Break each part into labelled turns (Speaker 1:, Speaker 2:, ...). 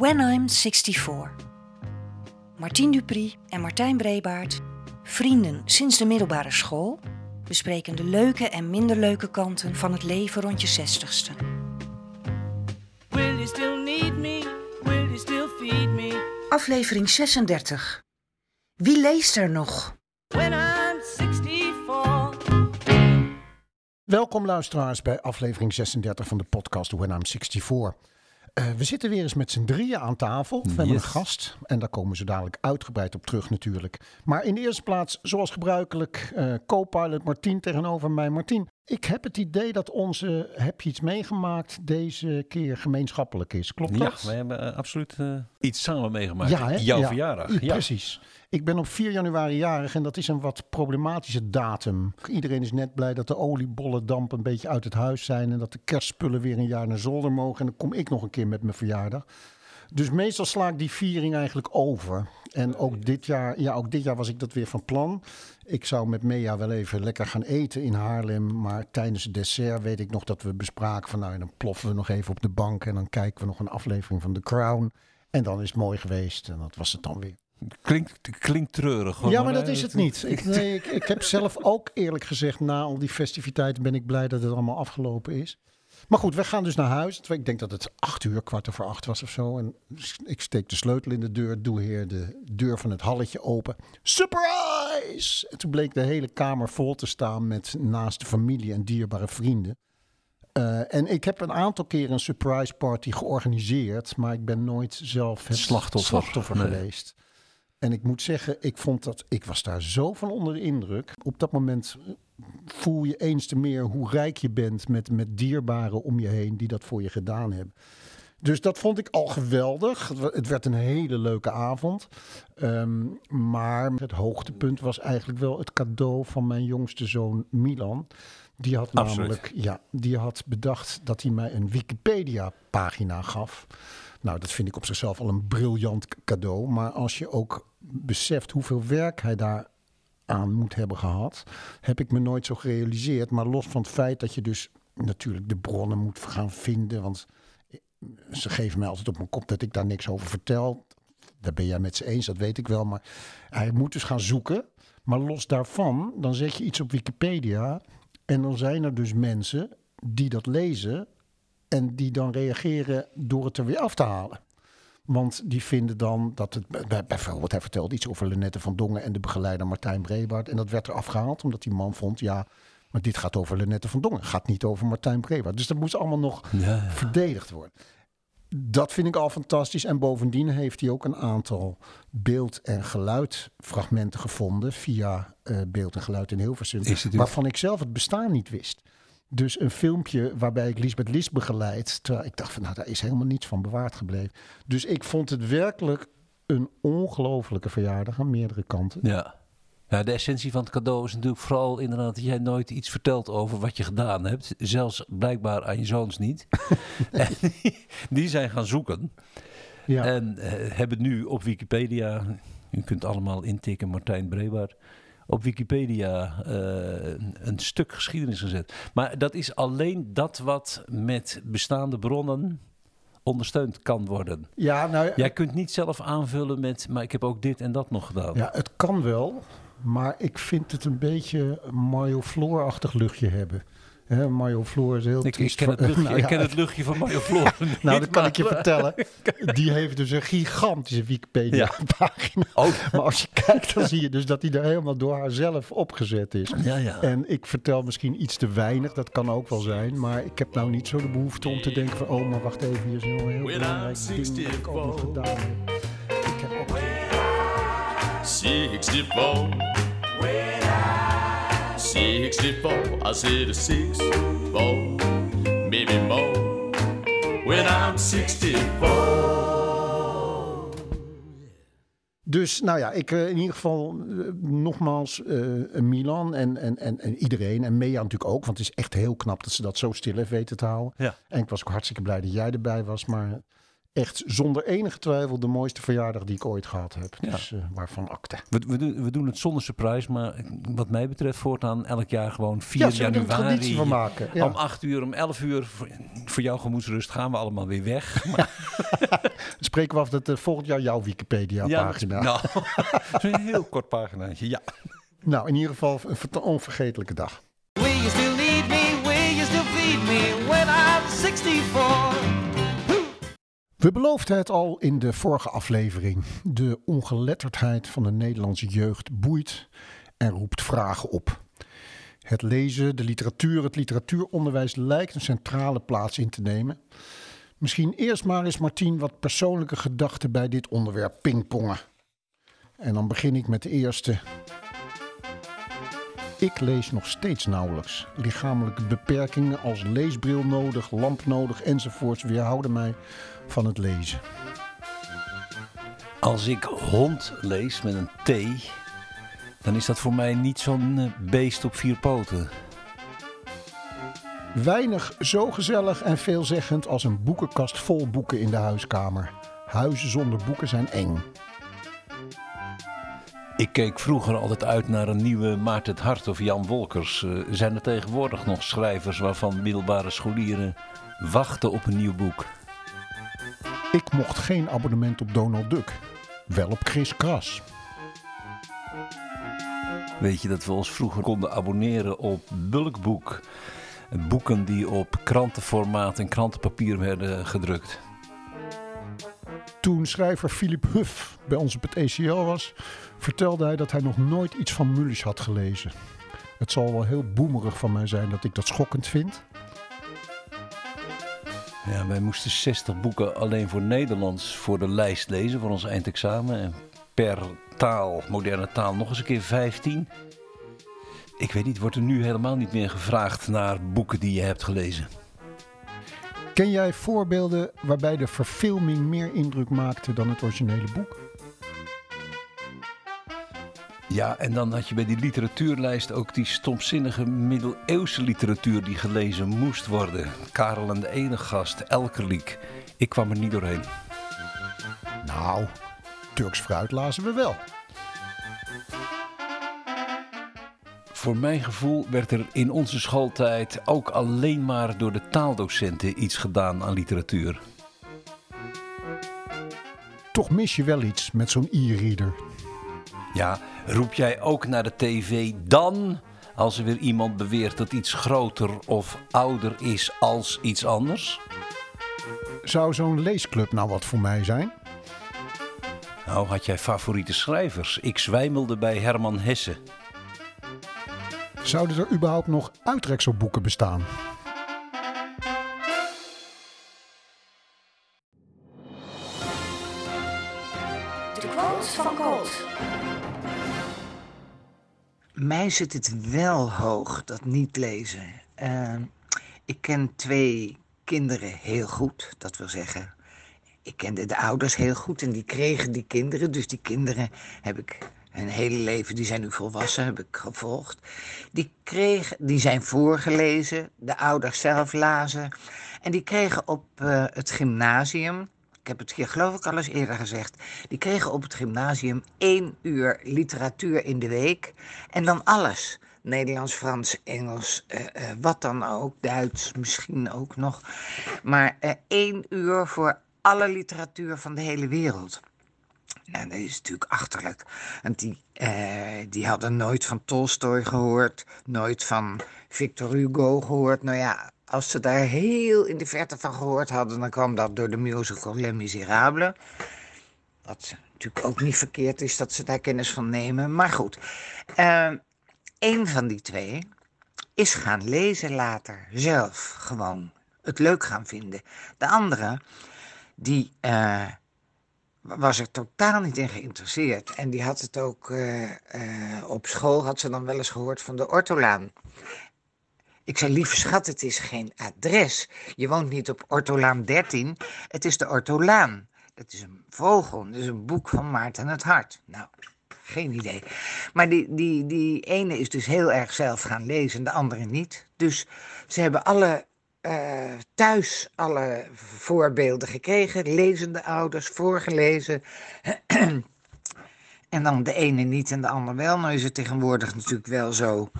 Speaker 1: When I'm 64. Martien Dupri en Martijn Brebaert, vrienden sinds de middelbare school, bespreken de leuke en minder leuke kanten van het leven rond je zestigste.
Speaker 2: Will you still need me? Will you still feed me?
Speaker 1: Aflevering 36. Wie leest er nog?
Speaker 2: When I'm 64.
Speaker 3: Welkom luisteraars bij aflevering 36 van de podcast When I'm 64. Eh, we zitten weer eens met z'n drieën aan tafel. We hebben een gast en daar komen ze dadelijk uitgebreid op terug natuurlijk. Maar in de eerste plaats, zoals gebruikelijk, eh co-pilot Martien tegenover mij. Martien, ik heb het idee dat onze Heb je iets meegemaakt deze keer gemeenschappelijk is. Klopt
Speaker 4: Ja,
Speaker 3: dat?
Speaker 4: we hebben eh, absoluut eh, iets samen meegemaakt.
Speaker 3: Ja, hè?
Speaker 4: Jouw
Speaker 3: Ja.
Speaker 4: verjaardag.
Speaker 3: Ja,
Speaker 4: Ja.
Speaker 3: Precies. Ik ben op 4 januari jarig en dat is een wat problematische datum. Iedereen is net blij dat de oliebollendamp een beetje uit het huis zijn... en dat de kerstspullen weer een jaar naar zolder mogen. En dan kom ik nog een keer met mijn verjaardag. Dus meestal sla ik die viering eigenlijk over. En ook dit jaar, ja, ook dit jaar was ik dat weer van plan. Ik zou met Mea wel even lekker gaan eten in Haarlem. Maar tijdens het dessert weet ik nog dat we bespraken van... nou, dan ploffen we nog even op de bank... en dan kijken we nog een aflevering van The Crown... En dan is het mooi geweest en dat was het dan weer.
Speaker 4: Klinkt, klinkt treurig. hoor,
Speaker 3: Ja, maar dat is het niet. Ik, nee, ik, ik heb zelf ook eerlijk gezegd, na al die festiviteiten ben ik blij dat het allemaal afgelopen is. Maar goed, we gaan dus naar huis. Ik denk dat het acht uur, kwart over acht was of zo. En ik steek de sleutel in de deur, doe hier de deur van het halletje open. Surprise! En toen bleek de hele kamer vol te staan met naast de familie en dierbare vrienden. Eh, en ik heb een aantal keer een surprise party georganiseerd, maar ik ben nooit zelf het
Speaker 4: Slachtoffer.
Speaker 3: slachtoffer
Speaker 4: Nee.
Speaker 3: geweest. En ik moet zeggen, ik vond dat, ik was daar zo van onder de indruk. Op dat moment eh, voel je eens te meer hoe rijk je bent met, met dierbaren om je heen die dat voor je gedaan hebben. Dus dat vond ik al geweldig. Het werd een hele leuke avond. Ehm, maar het hoogtepunt was eigenlijk wel het cadeau van mijn jongste zoon Milan. Die had
Speaker 4: Absoluut.
Speaker 3: namelijk ja, die had bedacht dat hij mij een Wikipedia-pagina gaf. Nou, dat vind ik op zichzelf al een briljant cadeau. Maar als je ook beseft hoeveel werk hij daar aan moet hebben gehad, heb ik me nooit zo gerealiseerd. Maar los van het feit dat je dus natuurlijk de bronnen moet gaan vinden, want ze geven mij altijd op mijn kop dat ik daar niks over vertel. Daar ben jij met ze eens, dat weet ik wel. Maar hij moet dus gaan zoeken. Maar los daarvan, dan zet je iets op Wikipedia. En dan zijn er dus mensen die dat lezen. En die dan reageren door het er weer af te halen. Want die vinden dan dat het. bij- Bijvoorbeeld, hij vertelde iets over Lenette van Dongen en de begeleider Martijn Brebaert. En dat werd er afgehaald, omdat die man vond: ja, maar dit gaat over Lenette van Dongen. Gaat niet over Martijn Brebaert. Dus dat moest allemaal nog
Speaker 4: Ja, ja.
Speaker 3: verdedigd worden. Dat vind ik al fantastisch. En bovendien heeft hij ook een aantal beeld- en geluidfragmenten gevonden via eh, beeld en geluid in Hilversum. Waarvan ik zelf het bestaan niet wist. Dus een filmpje waarbij ik Lisbeth Lis begeleid. Terwijl ik dacht van nou, daar is helemaal niets van bewaard gebleven. Dus ik vond het werkelijk een ongelofelijke verjaardag aan meerdere kanten.
Speaker 4: Ja. Ja, de essentie van het cadeau is natuurlijk vooral inderdaad dat jij nooit iets vertelt over wat je gedaan hebt. Zelfs blijkbaar aan je zoons niet. en die, die zijn gaan zoeken
Speaker 3: Ja.
Speaker 4: en eh, hebben nu op Wikipedia, u kunt allemaal intikken Martijn Brebaert, op Wikipedia eh, een, een stuk geschiedenis gezet. Maar dat is alleen dat wat met bestaande bronnen ondersteund kan worden.
Speaker 3: ja, nou,
Speaker 4: Jij kunt niet zelf aanvullen met, maar ik heb ook dit en dat nog gedaan.
Speaker 3: Ja, het kan wel, maar ik vind het een beetje een Mario Floor-achtig luchtje hebben. Hè, Mario Floor is heel
Speaker 4: Ik, ik, ken, het luchtje,
Speaker 3: Nou
Speaker 4: ik ken het luchtje van Mario Floor.
Speaker 3: Nou, dat kan ik je vertellen. Die heeft dus een gigantische Wikipedia-pagina.
Speaker 4: Oh.
Speaker 3: Maar als je kijkt, dan zie je dus dat die er helemaal door haarzelf opgezet is.
Speaker 4: Ja, ja.
Speaker 3: En ik vertel misschien iets te weinig, dat kan ook wel zijn. Maar ik heb nou niet zo de behoefte om te denken van... oh, maar wacht even, hier is een heel belangrijk ding dat ik ook nog gedaan heb. Ik heb ook...
Speaker 5: 64. 64. I said a six, four, maybe more. When I'm 64.
Speaker 3: Dus nou ja, ik eh, in ieder geval eh, nogmaals eh, Milan en, en, en, en iedereen. En Mea natuurlijk ook, want het is echt heel knap dat ze dat zo stil heeft weten te houden.
Speaker 4: Ja.
Speaker 3: En ik was ook hartstikke blij dat jij erbij was. Maar echt zonder enige twijfel de mooiste verjaardag die ik ooit gehad heb.
Speaker 4: Ja.
Speaker 3: Dus eh, waarvan akte.
Speaker 4: We, we, doen, we doen het zonder surprise, maar wat mij betreft voortaan elk jaar gewoon 4
Speaker 3: Ja,
Speaker 4: januari.
Speaker 3: traditie van maken? Ja.
Speaker 4: Om 8 uur, om 11 uur, voor, voor jouw gemoedsrust gaan we allemaal weer weg. Maar,
Speaker 3: Spreken we af dat eh, volgend jaar jouw Wikipedia-pagina.
Speaker 4: nou, dat is een heel kort paginaatje. Ja.
Speaker 3: Nou, in ieder geval een onvergetelijke dag. We beloofden het al in de vorige aflevering. De ongeletterdheid van de Nederlandse jeugd boeit en roept vragen op. Het lezen, de literatuur, het literatuuronderwijs lijkt een centrale plaats in te nemen. Misschien eerst maar eens, Martien, wat persoonlijke gedachten bij dit onderwerp pingpongen. En dan begin ik met de eerste. Ik lees nog steeds nauwelijks. Lichamelijke beperkingen als leesbril nodig, lamp nodig enzovoorts weerhouden mij van het lezen.
Speaker 4: Als ik hond lees met een T, dan is dat voor mij niet zo'n eh, beest op vier poten.
Speaker 3: Weinig zo gezellig en veelzeggend als een boekenkast vol boeken in de huiskamer. Huizen zonder boeken zijn eng.
Speaker 4: Ik keek vroeger altijd uit naar een nieuwe Maarten het Hart of Jan Wolkers. Eh, zijn er tegenwoordig nog schrijvers waarvan middelbare scholieren wachten op een nieuw boek?
Speaker 3: Ik mocht geen abonnement op Donald Duck. Wel op Chris Kras.
Speaker 4: Weet je dat we ons vroeger konden abonneren op Bulkboek? Boeken die op krantenformaat en krantenpapier werden gedrukt.
Speaker 3: Toen schrijver Philip Huff bij ons op het ECL was, vertelde hij dat hij nog nooit iets van Mullis had gelezen. Het zal wel heel boemerig van mij zijn dat ik dat schokkend vind.
Speaker 4: Ja, wij moesten 60 boeken alleen voor Nederlands voor de lijst lezen voor ons eindexamen. En per taal, moderne taal, nog eens een keer 15. Ik weet niet, wordt er nu helemaal niet meer gevraagd naar boeken die je hebt gelezen?
Speaker 3: Ken jij voorbeelden waarbij de verfilming meer indruk maakte dan het originele boek?
Speaker 4: Ja, en dan had je bij die literatuurlijst ook die stomzinnige middeleeuwse literatuur die gelezen moest worden. Karel en de ene gast, Elkerliek. Ik kwam er niet doorheen.
Speaker 3: Nou, Turks fruit lazen we wel.
Speaker 4: Voor mijn gevoel werd er in onze schooltijd ook alleen maar door de taaldocenten iets gedaan aan literatuur.
Speaker 3: Toch mis je wel iets met zo'n e-reader.
Speaker 4: Ja, roep jij ook naar de tv dan als er weer iemand beweert dat iets groter of ouder is als iets anders?
Speaker 3: Zou zo'n leesclub nou wat voor mij zijn?
Speaker 4: Nou, had jij favoriete schrijvers? Ik zwijmelde bij Herman Hesse.
Speaker 3: Zouden er überhaupt nog uitrekselboeken bestaan?
Speaker 6: Mij zit het wel hoog, dat niet lezen. Ehm, ik ken twee kinderen heel goed, dat wil zeggen. Ik kende de ouders heel goed en die kregen die kinderen. Dus die kinderen heb ik hun hele leven, die zijn nu volwassen, heb ik gevolgd. Die, kregen, die zijn voorgelezen, de ouders zelf lazen. En die kregen op eh, het gymnasium, ik heb het hier geloof ik al eens eerder gezegd, die kregen op het gymnasium één uur literatuur in de week en dan alles. Nederlands, Frans, Engels, eh, eh, wat dan ook, Duits misschien ook nog. Maar eh, één uur voor alle literatuur van de hele wereld. En dat is natuurlijk achterlijk. Want die, die hadden nooit van Tolstoy gehoord, nooit van Victor Hugo gehoord. Nou ja, als ze daar heel in de verte van gehoord hadden, dan kwam dat door de musical Les Miserables. Wat natuurlijk ook niet verkeerd is dat ze daar kennis van nemen. Maar goed, een van die twee is gaan lezen later zelf gewoon. Het leuk gaan vinden. De andere, die eh, was er totaal niet in geïnteresseerd. En die had het ook eh, eh, op school, had ze dan wel eens gehoord van de Ortolaan. Ik zei, lieve schat, het is geen adres. Je woont niet op Ortolaan 13, het is de Ortolaan. Dat is een vogel, dat is een boek van Maarten het Hart. Nou, geen idee. Maar die, die, die ene is dus heel erg zelf gaan lezen, de andere niet. Dus ze hebben alle eh, thuis alle voorbeelden gekregen, lezende ouders, voorgelezen. en dan de ene niet en de ander wel. Nou is het tegenwoordig natuurlijk wel zo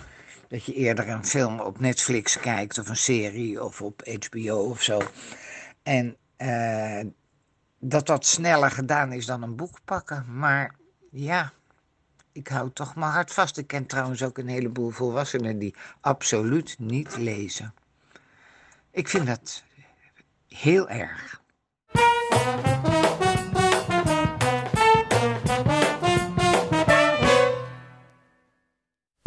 Speaker 6: dat je eerder een film op Netflix kijkt of een serie of op HBO of zo. En eh, dat dat sneller gedaan is dan een boek pakken. Maar ja, ik hou toch mijn hart vast. Ik ken trouwens ook een heleboel volwassenen die absoluut niet lezen. Ik vind dat heel erg.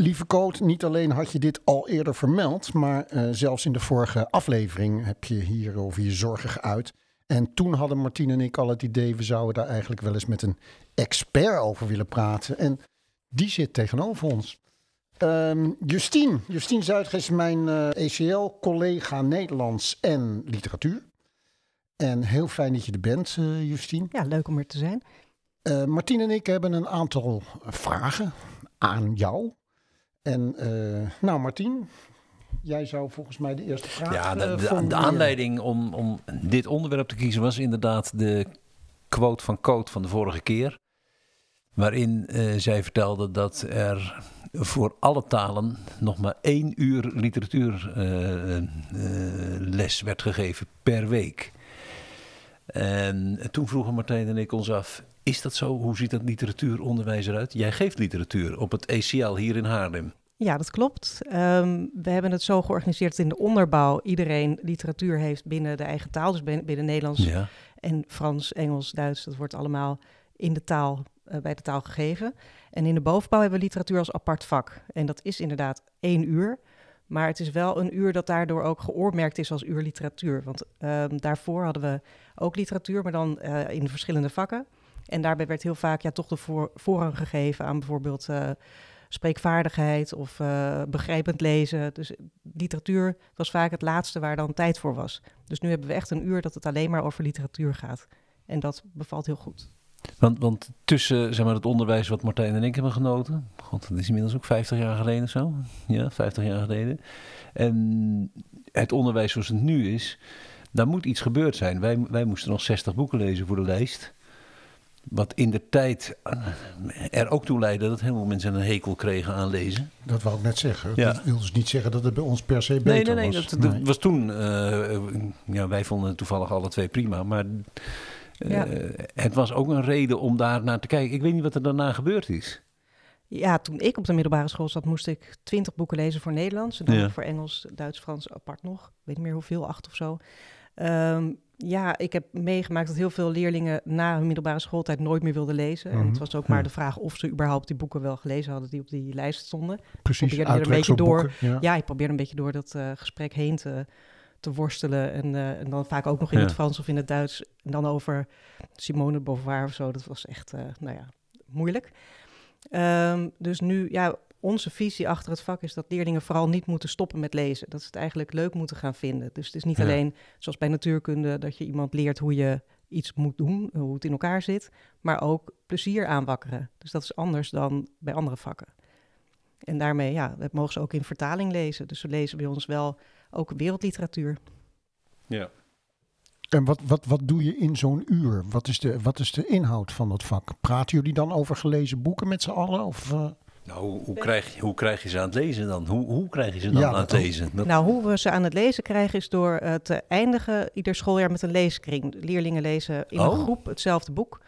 Speaker 3: Lieve Coot, niet alleen had je dit al eerder vermeld, maar eh, zelfs in de vorige aflevering heb je hier over je zorgen geuit. En toen hadden Martien en ik al het idee, we zouden daar eigenlijk wel eens met een expert over willen praten. En die zit tegenover ons. Ehm Justine, Justine is mijn ECL-collega Nederlands en literatuur. En heel fijn dat je er bent, eh, Justine.
Speaker 7: Ja, leuk om er te zijn.
Speaker 3: Eh Martien en ik hebben een aantal vragen aan jou. En eh, nou, Martien, jij zou volgens mij de eerste vraag
Speaker 4: Ja, de,
Speaker 3: eh,
Speaker 4: de- de,
Speaker 3: formuleren.
Speaker 4: aanleiding om, om dit onderwerp te kiezen was inderdaad de quote van Coot van de vorige keer. Waarin eh, zij vertelde dat er voor alle talen nog maar één uur literatuurles werd gegeven per week. En toen vroegen Martijn en ik ons af, is dat zo? Hoe ziet dat literatuuronderwijs eruit? Jij geeft literatuur op het ECL hier in Haarlem.
Speaker 7: Ja, dat klopt. Ehm, we hebben het zo georganiseerd dat in de onderbouw iedereen literatuur heeft binnen de eigen taal. Dus binnen, Nederlands
Speaker 4: Ja.
Speaker 7: en Frans, Engels, Duits. Dat wordt allemaal in de taal, eh, bij de taal gegeven. En in de bovenbouw hebben we literatuur als apart vak. En dat is inderdaad één uur. Maar het is wel een uur dat daardoor ook geoormerkt is als uur literatuur. Want ehm, daarvoor hadden we ook literatuur, maar dan eh, in verschillende vakken. En daarbij werd heel vaak ja, toch de voor, voorrang gegeven aan bijvoorbeeld eh, spreekvaardigheid of eh, begrijpend lezen. Dus literatuur was vaak het laatste waar dan tijd voor was. Dus nu hebben we echt een uur dat het alleen maar over literatuur gaat. En dat bevalt heel goed.
Speaker 4: Want, want tussen zeg maar, het onderwijs wat Martijn en ik hebben genoten, god, dat is inmiddels ook 50 jaar geleden of zo. Ja, 50 jaar geleden. En het onderwijs zoals het nu is, daar moet iets gebeurd zijn. Wij, wij moesten nog 60 boeken lezen voor de lijst. Wat in de tijd eh, er ook toe leidde dat heel veel mensen een hekel kregen aan lezen.
Speaker 3: Dat wou ik net zeggen.
Speaker 4: Ja.
Speaker 3: Dat wil dus niet zeggen dat het bij ons per se
Speaker 4: Nee,
Speaker 3: beter
Speaker 4: nee, nee.
Speaker 3: was.
Speaker 4: Dat, dat was toen. eh, ja, wij vonden het toevallig alle twee prima. Maar eh,
Speaker 7: Ja.
Speaker 4: het was ook een reden om daar naar te kijken. Ik weet niet wat er daarna gebeurd is.
Speaker 7: Ja, toen ik op de middelbare school zat, moest ik twintig boeken lezen voor Nederlands. En dan
Speaker 4: Ja.
Speaker 7: voor Engels, Duits, Frans apart nog. Ik weet niet meer hoeveel, acht of zo. Ehm, ja, ik heb meegemaakt dat heel veel leerlingen na hun middelbare schooltijd nooit meer wilden lezen. En
Speaker 3: Mhm.
Speaker 7: het was ook maar de vraag of ze überhaupt die boeken wel gelezen hadden die op die lijst stonden.
Speaker 3: Precies,
Speaker 7: probeerde er een beetje
Speaker 3: uitlekselboeken, Ja.
Speaker 7: Ja, ik probeerde een beetje door dat eh, gesprek heen te, te worstelen. En, eh, en dan vaak ook nog in
Speaker 4: Ja.
Speaker 7: het Frans of in het Duits. En dan over Simone de Beauvoir of zo. Dat was echt, eh, nou ja, moeilijk. Ehm, dus nu, ja, onze visie achter het vak is dat leerlingen vooral niet moeten stoppen met lezen. Dat ze het eigenlijk leuk moeten gaan vinden. Dus het is niet
Speaker 4: Ja.
Speaker 7: alleen, zoals bij natuurkunde, dat je iemand leert hoe je iets moet doen, hoe het in elkaar zit. Maar ook plezier aanwakkeren. Dus dat is anders dan bij andere vakken. En daarmee ja, dat mogen ze ook in vertaling lezen. Dus ze lezen bij ons wel ook wereldliteratuur.
Speaker 4: Ja.
Speaker 3: En wat, wat, wat doe je in zo'n uur? Wat is, de, wat is de inhoud van dat vak? Praten jullie dan over gelezen boeken met z'n allen? Of, eh,
Speaker 4: Nou, hoe, hoe, krijg je, hoe krijg je ze aan het lezen dan? Hoe, hoe krijg je ze dan
Speaker 3: Ja,
Speaker 4: aan het lezen? Dat-
Speaker 7: Nou, hoe we ze aan het lezen krijgen is door eh, te eindigen ieder schooljaar met een leeskring. Leerlingen lezen in
Speaker 4: Oh.
Speaker 7: een groep hetzelfde boek.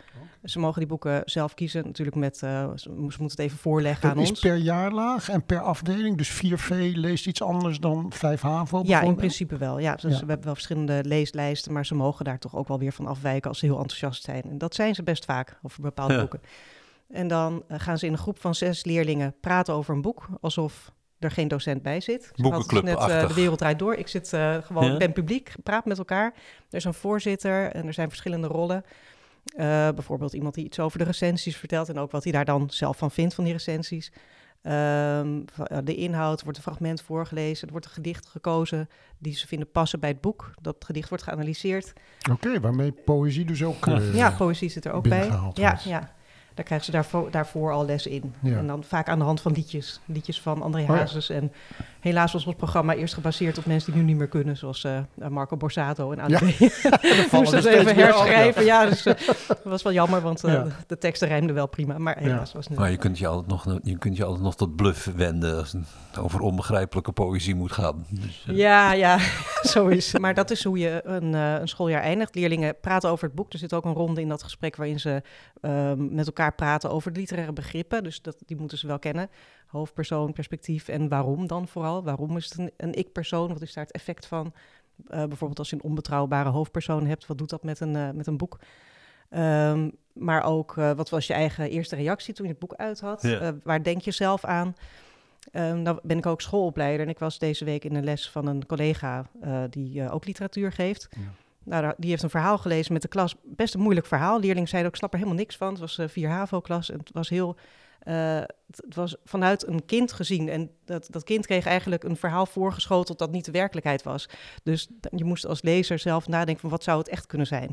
Speaker 7: Ze mogen die boeken zelf kiezen, natuurlijk met, eh, ze, moeten het even voorleggen aan
Speaker 3: dat is
Speaker 7: ons.
Speaker 3: per jaarlaag en per afdeling. Dus 4V leest iets anders dan 5 HAVO
Speaker 7: Ja, in principe wel. Ja, dus
Speaker 3: Ja.
Speaker 7: we hebben wel verschillende leeslijsten, maar ze mogen daar toch ook wel weer van afwijken als ze heel enthousiast zijn. En dat zijn ze best vaak over bepaalde
Speaker 4: Ja.
Speaker 7: boeken. En dan eh, gaan ze in een groep van zes leerlingen praten over een boek, alsof er geen docent bij zit. Het net eh. De wereld draait door. Ik zit eh, gewoon,
Speaker 4: Ja.
Speaker 7: ben publiek, praat met elkaar. Er is een voorzitter en er zijn verschillende rollen. Eh, bijvoorbeeld iemand die iets over de recensies vertelt en ook wat hij daar dan zelf van vindt van die recensies. Ehm, eh, de inhoud wordt een fragment voorgelezen. Er wordt een gedicht gekozen die ze vinden passen bij het boek. Dat gedicht wordt geanalyseerd.
Speaker 3: Oké, waarmee poëzie dus ook... eh,
Speaker 7: ja, poëzie zit er ook bij. Ja, ja, daar krijgen ze daarvoor, daarvoor al les in.
Speaker 3: Ja.
Speaker 7: En dan vaak aan de hand van liedjes. Liedjes van André
Speaker 3: Oh ja.
Speaker 7: Hazes en Helaas was ons programma eerst gebaseerd op mensen die nu niet meer kunnen, zoals eh, Marco Borsato en
Speaker 3: Ja.
Speaker 7: ADB.
Speaker 3: vallen
Speaker 7: Moest dat
Speaker 3: steeds
Speaker 7: even
Speaker 3: meer af,
Speaker 7: herschrijven. Ja, dus, eh, dat was wel jammer, want eh,
Speaker 3: Ja.
Speaker 7: de teksten rijmden wel prima. Maar helaas was het niet.
Speaker 4: Maar je kunt je altijd nog, je kunt je altijd nog tot bluff wenden als het over onbegrijpelijke poëzie moet gaan. Dus,
Speaker 7: Ja, ja, zo is het. Maar dat is hoe je een, eh, een schooljaar eindigt. Leerlingen praten over het boek. Er zit ook een ronde in dat gesprek waarin ze ehm, met elkaar praten over de literaire begrippen. Dus dat, die moeten ze wel kennen. Hoofdpersoon, perspectief en waarom dan vooral. Waarom is het een, een ik-persoon? Wat is daar het effect van? Eh, bijvoorbeeld als je een onbetrouwbare hoofdpersoon hebt, wat doet dat met een, eh, met een boek? Ehm, maar ook, eh, wat was je eigen eerste reactie toen je het boek uit had?
Speaker 4: Ja.
Speaker 7: Waar denk je zelf aan? Ehm nou ben ik ook schoolopleider en ik was deze week in een les van een collega die ook literatuur geeft.
Speaker 3: Ja.
Speaker 7: Nou, die heeft een verhaal gelezen met de klas. Best een moeilijk verhaal. Leerlingen zeiden ook, ik snap er helemaal niks van. Het was eh, vier HAVO-klas en het was heel... eh, het het was vanuit een kind gezien. En dat, dat kind kreeg eigenlijk een verhaal voorgeschoteld dat niet de werkelijkheid was. Dus je moest als lezer zelf nadenken van wat zou het echt kunnen zijn.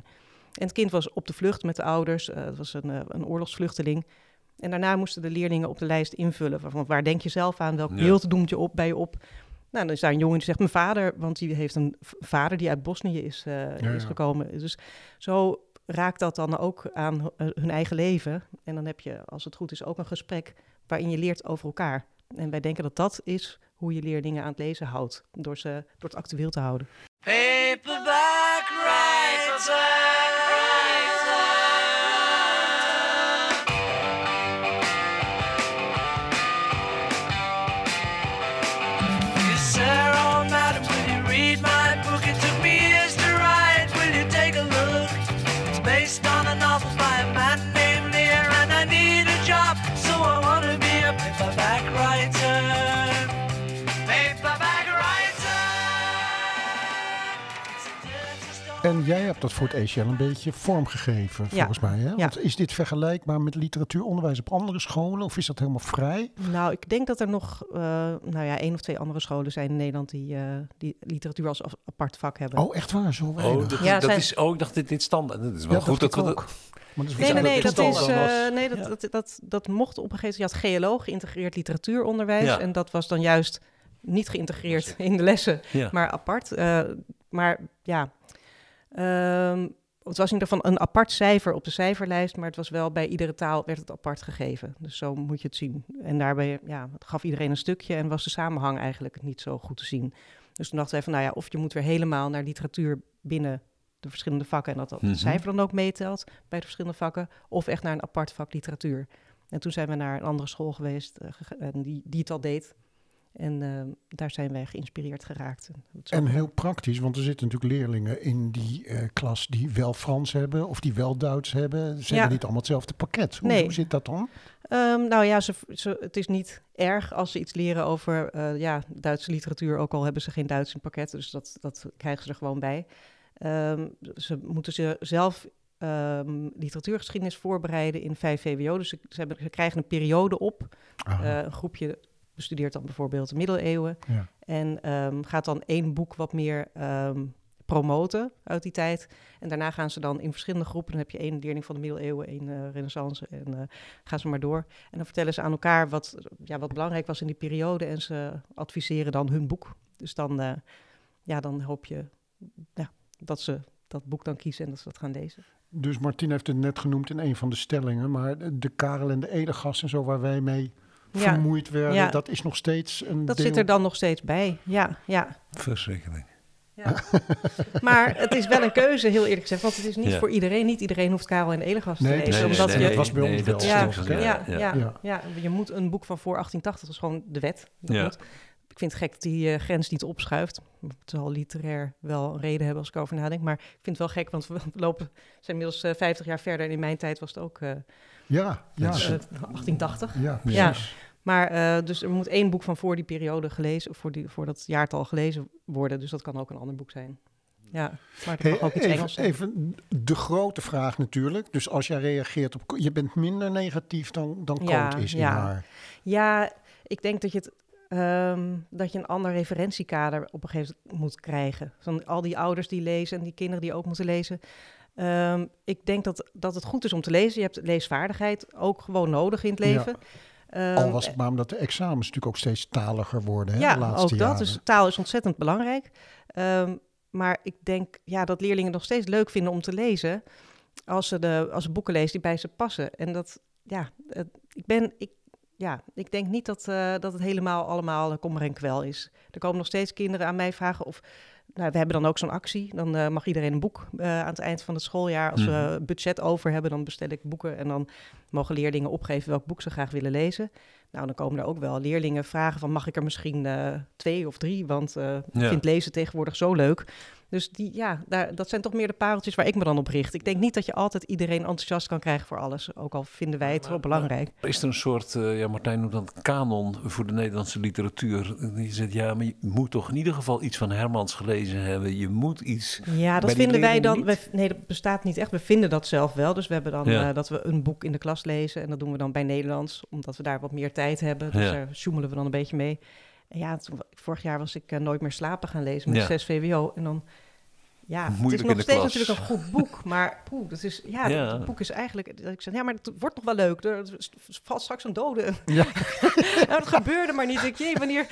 Speaker 7: En het kind was op de vlucht met de ouders. eh, het was een, eh, een oorlogsvluchteling. En daarna moesten de leerlingen op de lijst invullen. Van, waar denk je zelf aan? Welk
Speaker 4: Ja.
Speaker 7: beeld doemt je op bij je op? Nou, dan is daar een jongen die zegt mijn vader, want die heeft een vader die uit Bosnië is,
Speaker 3: Ja,
Speaker 7: is
Speaker 3: ja.
Speaker 7: gekomen. Dus zo raakt dat dan ook aan eh, hun eigen leven. En dan heb je, als het goed is, ook een gesprek waarin je leert over elkaar. En wij denken dat dat is hoe je leerlingen aan het lezen houdt, door, ze, door het actueel te houden.
Speaker 3: Jij hebt dat voor het ECL een beetje vormgegeven,
Speaker 7: Ja.
Speaker 3: volgens mij. Hè?
Speaker 7: Ja.
Speaker 3: Want is dit vergelijkbaar met literatuuronderwijs op andere scholen? Of is dat helemaal vrij?
Speaker 7: Nou, ik denk dat er nog eh, nou ja, één of twee andere scholen zijn in Nederland die, eh, die literatuur als apart vak hebben.
Speaker 3: Oh, echt waar? Zo
Speaker 4: Oh,
Speaker 3: weinig?
Speaker 4: dat,
Speaker 7: Ja,
Speaker 4: dat
Speaker 7: zijn-
Speaker 4: is, oh, ik dacht dit, dit standaard. Dat is wel
Speaker 3: Ja,
Speaker 4: goed dat, we
Speaker 3: ook. Maar dat is
Speaker 7: Nee, nee, nee, dat is, eh, nee dat,
Speaker 4: Ja.
Speaker 7: dat, dat, dat mocht op een gegeven moment. Je had GLO, geïntegreerd literatuuronderwijs.
Speaker 4: Ja.
Speaker 7: En dat was dan juist niet geïntegreerd in de lessen,
Speaker 4: Ja.
Speaker 7: maar apart. Eh, maar ja, ehm, het was in ieder geval een apart cijfer op de cijferlijst, maar het was wel bij iedere taal werd het apart gegeven. Dus zo moet je het zien. En daarbij ja, gaf iedereen een stukje en was de samenhang eigenlijk niet zo goed te zien. Dus toen dachten wij van, nou ja, of je moet weer helemaal naar literatuur binnen de verschillende vakken en dat dat
Speaker 4: Mhm.
Speaker 7: cijfer dan ook meetelt bij de verschillende vakken, of echt naar een apart vak literatuur. En toen zijn we naar een andere school geweest eh, en die, die het al deed. En eh, daar zijn wij geïnspireerd geraakt. En,
Speaker 3: heel praktisch, want er zitten natuurlijk leerlingen in die eh, klas die wel Frans hebben of die wel Duits hebben. Ze
Speaker 7: Ja.
Speaker 3: hebben niet allemaal hetzelfde pakket. Hoe,
Speaker 7: Nee.
Speaker 3: hoe zit dat dan?
Speaker 7: Ehm, nou ja, ze, ze, het is niet erg als ze iets leren over eh, ja, Duitse literatuur, ook al hebben ze geen Duits in het pakket. Dus dat, dat krijgen ze er gewoon bij. Ehm, ze moeten ze zelf ehm, literatuurgeschiedenis voorbereiden in 5 VWO. Dus ze, ze, hebben, ze krijgen een periode op.
Speaker 3: Ah,
Speaker 7: een groepje bestudeert dan bijvoorbeeld de middeleeuwen.
Speaker 3: ja.
Speaker 7: En ehm, gaat dan één boek wat meer ehm, promoten uit die tijd. En daarna gaan ze dan in verschillende groepen. Dan heb je één leerling van de middeleeuwen, één eh, renaissance. En eh, gaan ze maar door. En dan vertellen ze aan elkaar wat, ja, wat belangrijk was in die periode. En ze adviseren dan hun boek. Dus dan, eh, ja, dan hoop je ja, dat ze dat boek dan kiezen en dat ze dat gaan lezen.
Speaker 3: Dus Martien heeft het net genoemd in een van de stellingen. Maar de- Karel en de Edegas en zo waar wij mee vermoeid werden,
Speaker 7: Ja.
Speaker 3: dat is nog steeds een
Speaker 7: dat
Speaker 3: deel.
Speaker 7: zit er dan nog steeds bij. Ja, ja.
Speaker 4: Verschrikkelijk.
Speaker 7: Ja. maar het is wel een keuze, heel eerlijk gezegd. Want het is niet
Speaker 4: Ja.
Speaker 7: voor iedereen. Niet iedereen hoeft Karel en Elegas te
Speaker 3: Nee,
Speaker 7: lezen.
Speaker 3: precies.
Speaker 7: omdat
Speaker 3: nee,
Speaker 7: je,
Speaker 3: dat was bij ons wel
Speaker 7: Ja, ja, ja, ja,
Speaker 3: Ja.
Speaker 7: ja. je moet een boek van voor 1880, dat is gewoon de wet. Dat. Ik vind het gek dat die eh, grens niet opschuift. Het zal literair wel een reden hebben als ik over nadenk. Maar ik vind het wel gek, want we lopen, zijn inmiddels eh, 50 jaar verder. En in mijn tijd was het ook eh,
Speaker 3: Ja, ja,
Speaker 4: Dat is-
Speaker 7: eh, 1880.
Speaker 3: ja,
Speaker 7: Ja.
Speaker 3: precies.
Speaker 7: Maar eh, dus er moet één boek van voor die periode gelezen, of voor, die, voor dat jaartal gelezen worden. Dus dat kan ook een ander boek zijn. Ja, maar
Speaker 3: Hey,
Speaker 7: ook iets
Speaker 3: even,
Speaker 7: Engels zijn.
Speaker 3: even de grote vraag natuurlijk. Dus als jij reageert op... Je bent minder negatief dan, dan
Speaker 7: Ja,
Speaker 3: Koot is in
Speaker 7: ja.
Speaker 3: haar.
Speaker 7: Ja, ik denk dat je, het, ehm, dat je een ander referentiekader op een gegeven moment moet krijgen. Van al die ouders die lezen en die kinderen die ook moeten lezen. Ehm, ik denk dat, dat het goed is om te lezen. Je hebt leesvaardigheid ook gewoon nodig in het leven. Ehm,
Speaker 3: Al was het maar omdat de examens natuurlijk ook steeds taliger worden hè,
Speaker 7: ja,
Speaker 3: de laatste
Speaker 7: ook dat.
Speaker 3: jaren.
Speaker 7: Dus taal is ontzettend belangrijk. Ehm, maar ik denk ja, dat leerlingen nog steeds leuk vinden om te lezen als ze, de, als ze boeken lezen die bij ze passen. En dat, ja, het- ik ben, ik, ja, ik denk niet dat, eh, dat het helemaal allemaal kommer en kwel is. Er komen nog steeds kinderen aan mij vragen of... Nou, we hebben dan ook zo'n actie. Dan eh, mag iedereen een boek eh, aan het eind van het schooljaar. Als we budget over hebben, dan bestel ik boeken. En dan mogen leerlingen opgeven welk boek ze graag willen lezen. Nou, dan komen er ook wel leerlingen vragen van... mag ik er misschien eh, twee of drie? Want eh ik
Speaker 4: Ja.
Speaker 7: vind lezen tegenwoordig zo leuk. Dus die, ja, daar, dat zijn toch meer de pareltjes waar ik me dan op richt. Ik denk niet dat je altijd iedereen enthousiast kan krijgen voor alles. Ook al vinden wij het wel belangrijk.
Speaker 4: Is er een soort, eh, ja, Martijn noemt dat kanon voor de Nederlandse literatuur? Je zegt, ja, maar je moet toch in ieder geval iets van Hermans gelezen hebben. Je moet iets.
Speaker 7: Ja, dat
Speaker 4: Bij die
Speaker 7: vinden wij dan. wij- nee, dat bestaat niet echt. We vinden dat zelf wel. Dus we hebben dan
Speaker 4: Ja.
Speaker 7: eh, dat we een boek in de klas lezen. En dat doen we dan bij Nederlands, omdat we daar wat meer tijd hebben. Dus
Speaker 4: Ja.
Speaker 7: daar sjoemelen we dan een beetje mee. En ja, toen- vorig jaar was ik eh, Nooit meer slapen gaan lezen met
Speaker 4: Ja.
Speaker 7: 6 VWO. En dan. Ja, het is nog steeds
Speaker 4: klas.
Speaker 7: natuurlijk een goed boek, maar poeh, dat is, ja,
Speaker 4: Ja.
Speaker 7: het boek is eigenlijk, dat ik zeg, ja, maar het wordt nog wel leuk, er er valt straks een dode.
Speaker 3: Ja.
Speaker 7: nou, dat gebeurde maar niet, ik, jee, wanneer,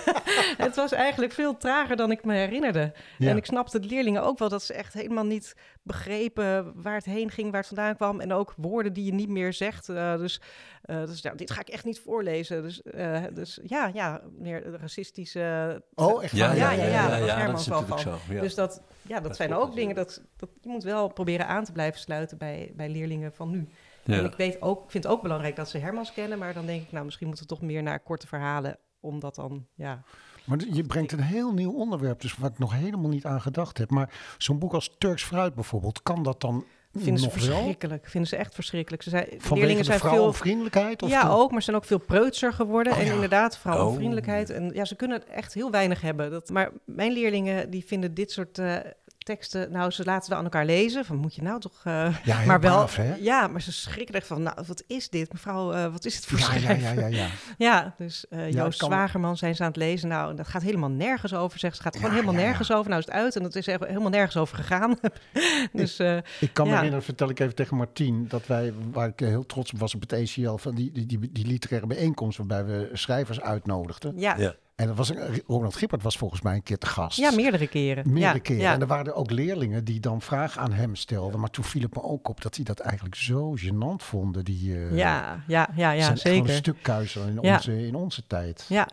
Speaker 7: het was eigenlijk veel trager dan ik me herinnerde.
Speaker 3: Ja.
Speaker 7: En ik snapte de leerlingen ook wel dat ze echt helemaal niet begrepen waar het heen ging, waar het vandaan kwam. En ook woorden die je niet meer zegt. Eh, dus eh, dus nou, dit ga ik echt niet voorlezen. Dus, eh, dus ja, ja, meer racistische.
Speaker 3: Oh, echt
Speaker 7: Ja,
Speaker 3: waar?
Speaker 7: ja, ja, ja,
Speaker 4: ja,
Speaker 7: dat
Speaker 4: ja,
Speaker 7: Herman
Speaker 4: dat is
Speaker 7: wel
Speaker 4: natuurlijk
Speaker 7: van.
Speaker 4: zo. Ja.
Speaker 7: Dus dat, ja, dat,
Speaker 4: Dat
Speaker 7: zijn ook dingen dat, dat je moet wel proberen aan te blijven sluiten bij, bij leerlingen van nu. En ik weet ook, vind het ook belangrijk dat ze Hermans kennen, maar dan denk ik, nou, misschien moeten we toch meer naar korte verhalen, omdat dan, ja.
Speaker 3: Maar je brengt een heel nieuw onderwerp, dus waar ik nog helemaal niet aan gedacht heb. Maar zo'n boek als Turks Fruit bijvoorbeeld, kan dat dan
Speaker 7: Vinden ze
Speaker 3: nog wel?
Speaker 7: verschrikkelijk. Vinden ze echt verschrikkelijk. Ze zijn,
Speaker 3: Vanwege
Speaker 7: leerlingen zijn veel
Speaker 3: vrouwenvriendelijkheid? Of
Speaker 7: ja,
Speaker 3: de-
Speaker 7: ook, maar ze zijn ook veel preutser geworden.
Speaker 3: Oh,
Speaker 7: en
Speaker 3: ja.
Speaker 7: inderdaad, vrouwenvriendelijkheid.
Speaker 4: Oh.
Speaker 7: En ja, ze kunnen echt heel weinig hebben. Dat, maar mijn leerlingen, die vinden dit soort eh, teksten... Nou, ze laten wel aan elkaar lezen. Van, moet je nou toch... eh,
Speaker 3: Ja, heel
Speaker 7: maar wel,
Speaker 3: braaf, hè?
Speaker 7: ja, maar ze schrikken echt van, nou, wat is dit? Mevrouw, eh, wat is het voor
Speaker 3: Ja, ja,
Speaker 7: schrijver?
Speaker 3: ja, ja, ja.
Speaker 7: Ja, dus eh,
Speaker 3: ik
Speaker 7: Joost
Speaker 3: kan-
Speaker 7: Zwagerman zijn ze aan het lezen. Nou, dat gaat helemaal nergens over, zegt ze. Het gaat gewoon
Speaker 3: Ja,
Speaker 7: helemaal
Speaker 3: ja, ja.
Speaker 7: nergens over. Nou is het uit en dat is echt helemaal nergens over gegaan. dus eh,
Speaker 3: Ik kan me herinneren, vertel ik even tegen Martien, dat wij, waar ik heel trots op was op het ECL, van die, die, die, die literaire bijeenkomst waarbij we schrijvers uitnodigden.
Speaker 7: ja.
Speaker 4: Ja.
Speaker 3: En dat was Ronald Gippert was volgens mij een keer te gast.
Speaker 7: ja, meerdere keren.
Speaker 3: Meerdere
Speaker 7: ja,
Speaker 3: keren.
Speaker 7: Ja.
Speaker 3: En er waren er ook leerlingen die dan vragen aan hem stelden. Maar toen viel het me ook op dat die dat eigenlijk zo gênant vonden. Die eh,
Speaker 7: ja, ja, ja, ja,
Speaker 3: zijn
Speaker 7: zeker.
Speaker 3: een stuk kuiser in,
Speaker 7: Ja.
Speaker 3: onze, in onze tijd.
Speaker 7: Ja,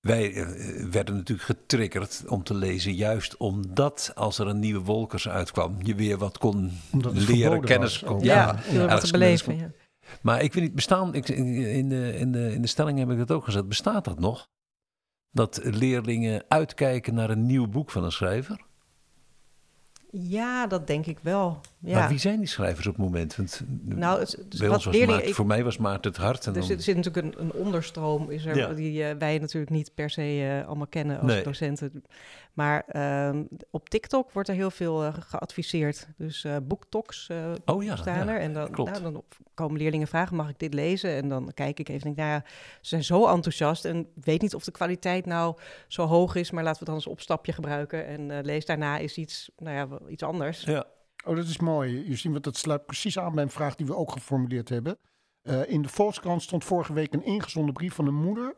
Speaker 4: Wij eh, werden natuurlijk getriggerd om te lezen, juist omdat als er een nieuwe Wolkers uitkwam, je weer wat kon leren, kennis.
Speaker 3: was ook.
Speaker 7: ja,
Speaker 3: Ja,
Speaker 7: veel wat beleven. Ja.
Speaker 4: Maar ik weet niet, bestaan, ik, in, de, in, de, in de stelling heb ik het ook gezet, bestaat dat nog? Dat leerlingen uitkijken naar een nieuw boek van een schrijver?
Speaker 7: ja, dat denk ik wel.
Speaker 4: Maar wie zijn die schrijvers op het moment? Want
Speaker 7: Nou, het, het-
Speaker 4: bij ons was
Speaker 7: leerlingen,
Speaker 4: Maarten-
Speaker 7: ik-
Speaker 4: voor mij was Maarten het hart. En
Speaker 7: er
Speaker 4: dan,
Speaker 7: zit, zit natuurlijk een, een onderstroom, is er,
Speaker 4: Ja.
Speaker 7: die eh, wij natuurlijk niet per se eh, allemaal kennen als
Speaker 4: Nee.
Speaker 7: docenten. Maar ehm, op TikTok wordt er heel veel eh, geadviseerd. Dus eh boektoks eh,
Speaker 4: oh ja,
Speaker 7: staan er. En dan,
Speaker 4: klopt.
Speaker 7: nou, dan komen leerlingen vragen, mag ik dit lezen? En dan kijk ik even en denk, nou ja, ze zijn zo enthousiast. En weet niet of de kwaliteit nou zo hoog is, maar laten we het dan als opstapje gebruiken. En eh, lees daarna is iets, nou ja, iets anders.
Speaker 4: Ja.
Speaker 3: Oh, dat is mooi. Je ziet, want dat sluit precies aan bij een vraag die we ook geformuleerd hebben. Eh, in de Volkskrant stond vorige week een ingezonden brief van een moeder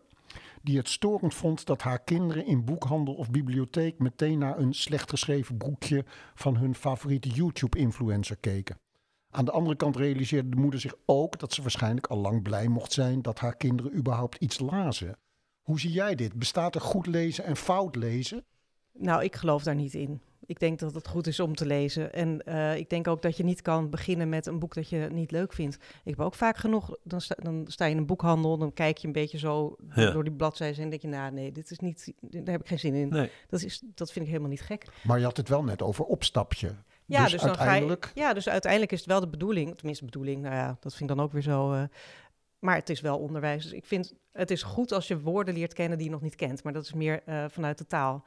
Speaker 3: die het storend vond dat haar kinderen in boekhandel of bibliotheek meteen naar een slecht geschreven boekje van hun favoriete YouTube-influencer keken. Aan de andere kant realiseerde de moeder zich ook dat ze waarschijnlijk al lang blij mocht zijn dat haar kinderen überhaupt iets lazen. Hoe zie jij dit? Bestaat er goed lezen en fout lezen?
Speaker 7: Nou, ik geloof daar niet in. Ik denk dat het goed is om te lezen. En eh, ik denk ook dat je niet kan beginnen met een boek dat je niet leuk vindt. Ik heb ook vaak genoeg, dan sta, dan sta je in een boekhandel, dan kijk je een beetje zo
Speaker 4: Ja.
Speaker 7: door die bladzijden en denk je, nou nee, dit is niet, daar heb ik geen zin in.
Speaker 4: Nee.
Speaker 7: Dat, is, dat vind ik helemaal niet gek.
Speaker 3: Maar je had het wel net over opstapje.
Speaker 7: Ja,
Speaker 3: dus,
Speaker 7: dus, dan
Speaker 3: uiteindelijk...
Speaker 7: ga je, ja, dus uiteindelijk is het wel de bedoeling, tenminste bedoeling, nou ja, dat vind ik dan ook weer zo. eh, maar het is wel onderwijs. Dus ik vind het is goed als je woorden leert kennen die je nog niet kent. Maar dat is meer eh, vanuit de taal.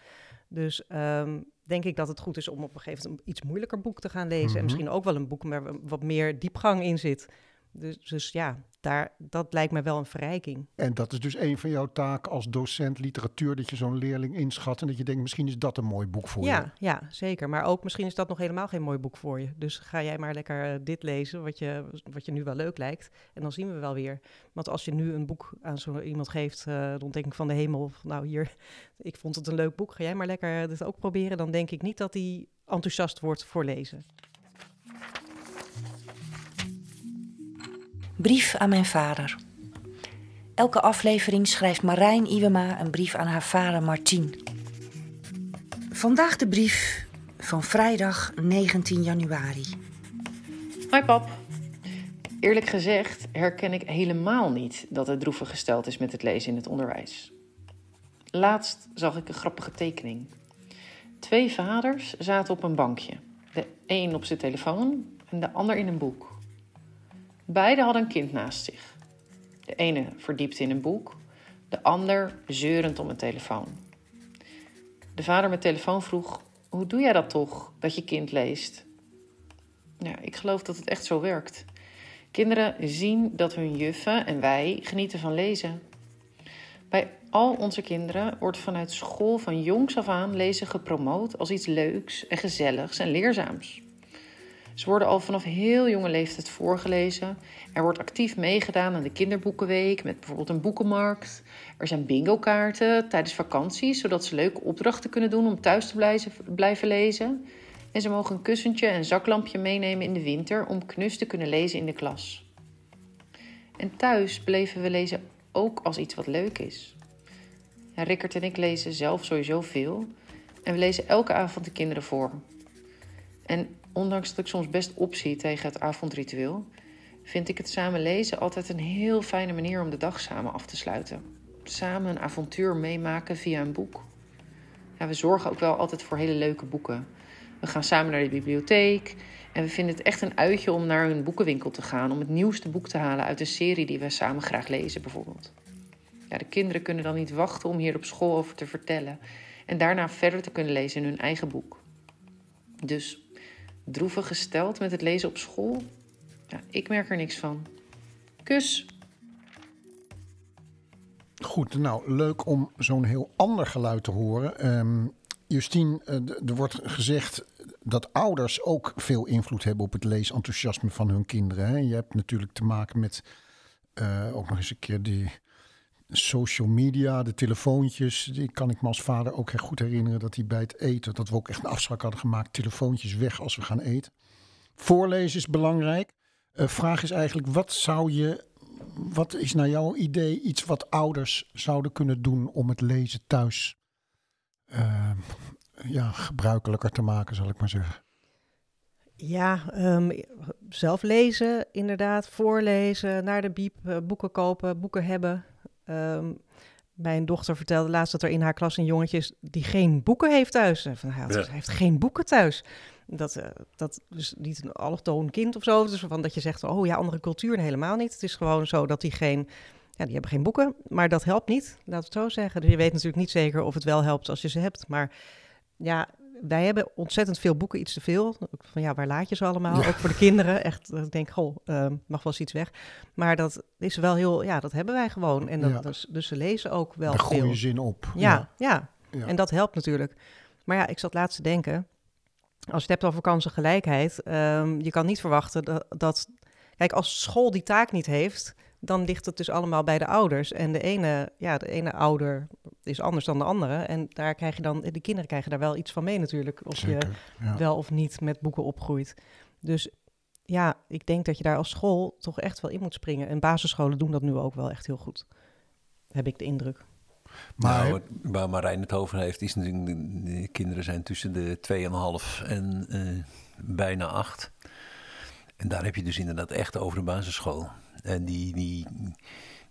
Speaker 7: Dus ehm, denk ik dat het goed is om op een gegeven moment een iets moeilijker boek te gaan lezen.
Speaker 3: Mhm.
Speaker 7: En misschien ook wel een boek waar wat meer diepgang in zit. Dus, dus ja, daar, dat lijkt me wel een verrijking.
Speaker 3: En dat is dus een van jouw taken als docent literatuur, dat je zo'n leerling inschat en dat je denkt, misschien is dat een mooi boek voor je.
Speaker 7: Ja, ja, zeker. Maar ook misschien is dat nog helemaal geen mooi boek voor je. Dus ga jij maar lekker eh, dit lezen, wat je, wat je nu wel leuk lijkt. En dan zien we wel weer. Want als je nu een boek aan zo iemand geeft, eh de ontdekking van de hemel, van, nou hier, ik vond het een leuk boek, ga jij maar lekker dit ook proberen. Dan denk ik niet dat hij enthousiast wordt voor lezen.
Speaker 1: Brief aan mijn vader. Elke aflevering schrijft Marijn Iwema een brief aan haar vader Martien. Vandaag de brief van vrijdag 19 januari.
Speaker 8: Hoi pap. Eerlijk gezegd herken ik helemaal niet dat het droevig gesteld is met het lezen in het onderwijs. Laatst zag ik een grappige tekening. Twee vaders zaten op een bankje. De een op zijn telefoon en de ander in een boek. Beiden hadden een kind naast zich. De ene verdiept in een boek, de ander zeurend om een telefoon. De vader met telefoon vroeg: Hoe doe jij dat toch, dat je kind leest? Ja, ik geloof dat het echt zo werkt. Kinderen zien dat hun juffen en wij genieten van lezen. Bij al onze kinderen wordt vanuit school van jongs af aan lezen gepromoot als iets leuks en gezelligs en leerzaams. Ze worden al vanaf heel jonge leeftijd voorgelezen. Er wordt actief meegedaan aan de kinderboekenweek met bijvoorbeeld een boekenmarkt. Er zijn bingo-kaarten tijdens vakanties, zodat ze leuke opdrachten kunnen doen om thuis te blijven, lezen. En ze mogen een kussentje en zaklampje meenemen in de winter om knus te kunnen lezen in de klas. En thuis beleven we lezen ook als iets wat leuk is. Rickert en ik lezen zelf sowieso veel. En we lezen elke avond de kinderen voor. En ondanks dat ik soms best opzie tegen het avondritueel, vind ik het samen lezen altijd een heel fijne manier om de dag samen af te sluiten. Samen een avontuur meemaken via een boek. We zorgen ook wel altijd voor hele leuke boeken. We gaan samen naar de bibliotheek en we vinden het echt een uitje om naar een boekenwinkel te gaan om het nieuwste boek te halen uit een serie die we samen graag lezen, bijvoorbeeld. Ja, de kinderen kunnen dan niet wachten om hier op school over te vertellen en daarna verder te kunnen lezen in hun eigen boek. Dus droevig gesteld met het lezen op school? Ja, ik merk er niks van. Kus!
Speaker 3: Goed, nou leuk om zo'n heel ander geluid te horen. Ehm, Justine, eh, er wordt gezegd dat ouders ook veel invloed hebben op het leesenthousiasme van hun kinderen. Hè? Je hebt natuurlijk te maken met eh, ook nog eens een keer die social media, de telefoontjes. Die kan ik me als vader ook echt goed herinneren dat die bij het eten, dat we ook echt een afspraak hadden gemaakt, telefoontjes weg als we gaan eten. Voorlezen is belangrijk. Eh vraag is eigenlijk, wat zou je, wat is naar jouw idee iets wat ouders zouden kunnen doen om het lezen thuis eh, ja, gebruikelijker te maken, zal ik maar zeggen.
Speaker 7: Ja, ehm, zelf lezen, inderdaad, voorlezen, naar de biep, eh, boeken kopen, boeken hebben. Ehm, mijn dochter vertelde laatst dat er in haar klas een jongetje is die geen boeken heeft thuis. Van, hij, had-
Speaker 4: Ja.
Speaker 7: hij heeft geen boeken thuis. Dat, eh, dat is niet een allochtoon kind of zo. Dus van dat je zegt, oh ja, andere culturen helemaal niet. Het is gewoon zo dat die geen, ja, die hebben geen boeken. Maar dat helpt niet, laten we het zo zeggen. Dus je weet natuurlijk niet zeker of het wel helpt als je ze hebt. Maar ja, wij hebben ontzettend veel boeken, iets te veel. Van ja, waar laat je ze allemaal? Ook voor de kinderen. Echt, dat ik denk, goh, eh, mag wel eens iets weg. Maar dat is wel heel, ja, dat hebben wij gewoon. En dat,
Speaker 3: Ja.
Speaker 7: dus, dus ze lezen ook wel
Speaker 3: Daar
Speaker 7: veel.
Speaker 3: zin op.
Speaker 7: Ja, ja,
Speaker 3: Ja.
Speaker 7: en dat helpt natuurlijk. Maar ja, ik zat laatst te denken, als je het hebt over kansengelijkheid, ehm, je kan niet verwachten dat, dat, kijk, als school die taak niet heeft, dan ligt het dus allemaal bij de ouders. En de ene, ja, de ene ouder is anders dan de andere. En daar krijg je dan, de kinderen krijgen daar wel iets van mee natuurlijk, of je.
Speaker 3: Ja.
Speaker 7: wel of niet met boeken opgroeit. Dus ja, ik denk dat je daar als school toch echt wel in moet springen. En basisscholen doen dat nu ook wel echt heel goed. Heb ik de indruk.
Speaker 3: Maar
Speaker 4: nou, wat- waar Marijn het over heeft, is natuurlijk... De, de kinderen zijn tussen de 2,5 en eh, bijna 8. En daar heb je dus inderdaad echt over de basisschool. En die, die,